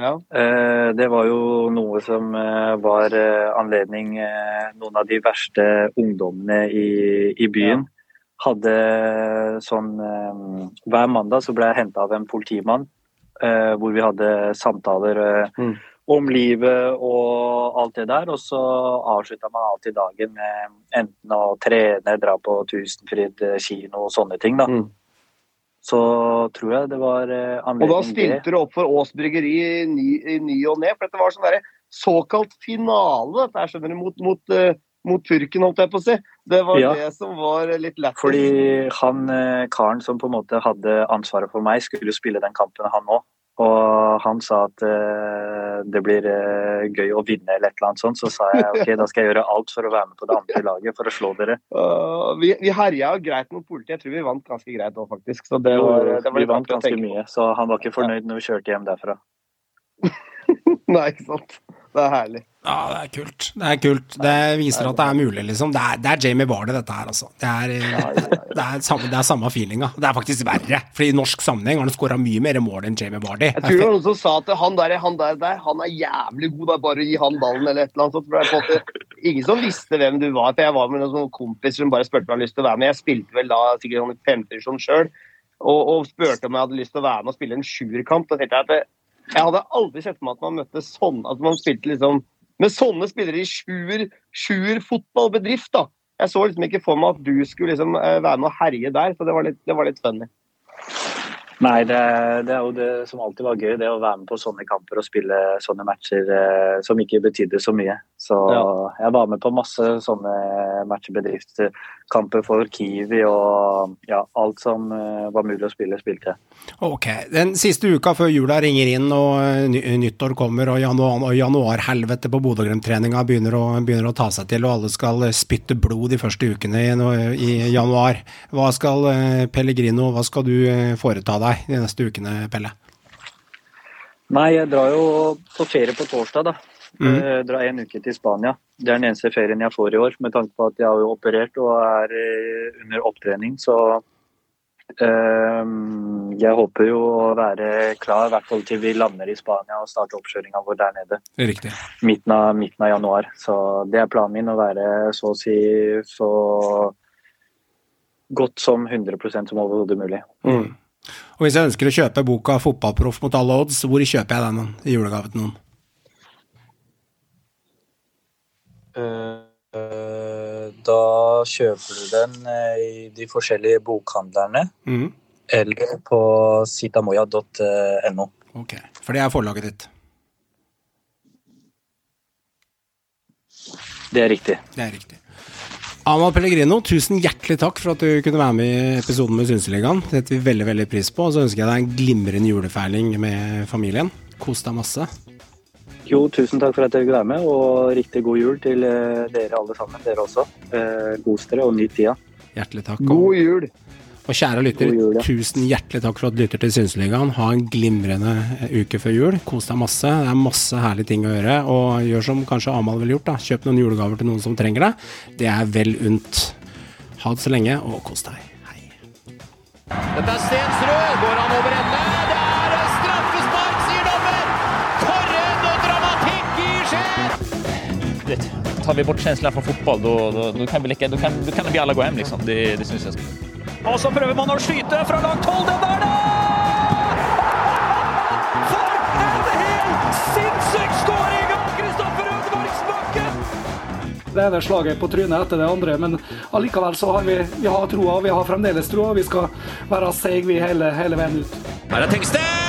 Ja. Eh, Det var jo noe som eh, var eh, anledning Noen av de verste ungdommene i, i byen hadde sånn Hver mandag så ble jeg henta av en politimann, hvor vi hadde samtaler Mm. om livet og alt det der. Og så avslutta man alltid dagen med enten å trene, dra på Tusenfryd kino og sånne ting, da. Mm. Så tror jeg det var anledning Og da stilte du opp for Ås Bryggeri i ny, i ny og ne, for dette var sånn derre såkalt finale, dette her, skjønner du, mot, mot, eh, mot Turken, holdt jeg på å si. Det var Ja. det som var litt lættis. Fordi han eh, karen som på en måte hadde ansvaret for meg, skulle jo spille den kampen, han òg. Og han sa at uh, det blir uh, gøy å vinne eller et eller annet sånt, så sa jeg ok, da skal jeg gjøre alt for å være med på det andre laget for å slå dere. Uh, vi, vi herja greit mot politiet. Jeg tror vi vant ganske greit òg, faktisk. Så det var, det var vi vant ganske mye, så han var ikke fornøyd når vi kjørte hjem derfra. <laughs> Nei, ikke sant. Det er herlig. Ja, det er kult. Det er kult. Det viser at det er mulig, liksom. Det er, det er Jamie Vardy, dette her, altså. Det er, <laughs> det er, samme, det er samme feelinga. Det er faktisk verre. For i norsk sammenheng har han skåra mye mer mål enn Jamie Vardy. Jeg tror det var noen som sa at han der, han der, der han er jævlig god, da, bare gi han ballen eller et eller annet sånt. For det er på en måte ingen som visste hvem du var. For jeg var med noen kompis kompiser som bare spurte om jeg hadde lyst til å være med. Jeg spilte vel da sikkert sånn i femtedivisjon sjøl, og, og spurte om jeg hadde lyst til å være med og spille en sjuerkamp. Da tenkte jeg at jeg hadde aldri sett for meg at man møtte sånn, at man spilte liksom med sånne spillere i sjuer, sjuer fotballbedrift, da. Jeg så liksom ikke for meg at du skulle liksom eh, være med og herje der, så det var litt, det var litt funny. Nei, det, det er jo det som alltid var gøy, det å være med på sånne kamper og spille sånne matcher eh, som ikke betydde så mye. Så Ja. jeg var med på masse sånne matchebedriftskamper for Kiwi og ja, alt som eh, var mulig å spille, spilte jeg. Ok. Den siste uka før jula ringer inn og eh, nyttår kommer og, januar, og januarhelvete på Bodø-Glimt-treninga begynner, å- begynner å ta seg til, og alle skal eh, spytte blod de første ukene i, i januar. Hva skal eh, Pellegrino, hva skal du eh, foreta deg de neste ukene, Pelle? Nei, jeg drar jo på ferie på torsdag, da. Mhm. Dra en uke til Spania. Det er den eneste ferien jeg får i år, med tanke på at jeg har jo operert og er eh, under opptrening. Så eh, jeg håper jo å være klar, i hvert fall til vi lander i Spania og starter oppkjøringa vår der nede. Riktig. Midten av, midten av januar. Så det er planen min, å være så å si så godt som 100% som overhodet mulig. Og hvis jeg ønsker å kjøpe boka 'Fotballproff mot alle odds', hvor kjøper jeg den i julegave til noen? Eh, Da kjøper du den eh, i de forskjellige bokhandlerne mm. eller på sitamoya.no. Ok, for det er forlaget ditt. Det er riktig. Det er riktig. Amal Pellegrino, tusen hjertelig takk for at du kunne være med i episoden med Synseligaen. Det setter vi veldig veldig pris på. Og så ønsker jeg deg en glimrende julefeiring med familien. Kos deg masse. Jo, tusen takk for at dere vil være med, og riktig god jul til eh, dere alle sammen. Dere også. Eh, Kos dere og nyt tida. Hjertelig takk. God jul! Og kjære lytter, jul, ja. tusen hjertelig takk for at du lytter til Synseligaen. Ha en glimrende eh, uke før jul. Kos deg masse. Det er masse herlige ting å gjøre. Og gjør som kanskje Amal ville gjort, da. Kjøp noen julegaver til noen som trenger det. Det er vel unt. Ha det så lenge, og kos deg. Hei. Dette er Stensrud. Går han over ende? Tar vi bort känslan från fotboll då, då, då, kan vi lika, då, kan, då kan vi alla gå hem liksom. Det, det syns jag. Og så prøver man å skyte fra langt hold. Den der, da! For en helt sinnssyk skåring av Kristoffer Ødemarksbakken! Det ene slaget på trynet etter det andre, men allikevel så har vi, vi har troa. Vi har fremdeles troa. Vi skal være seige vi hele, hele veien ut. Her er Tengstedt!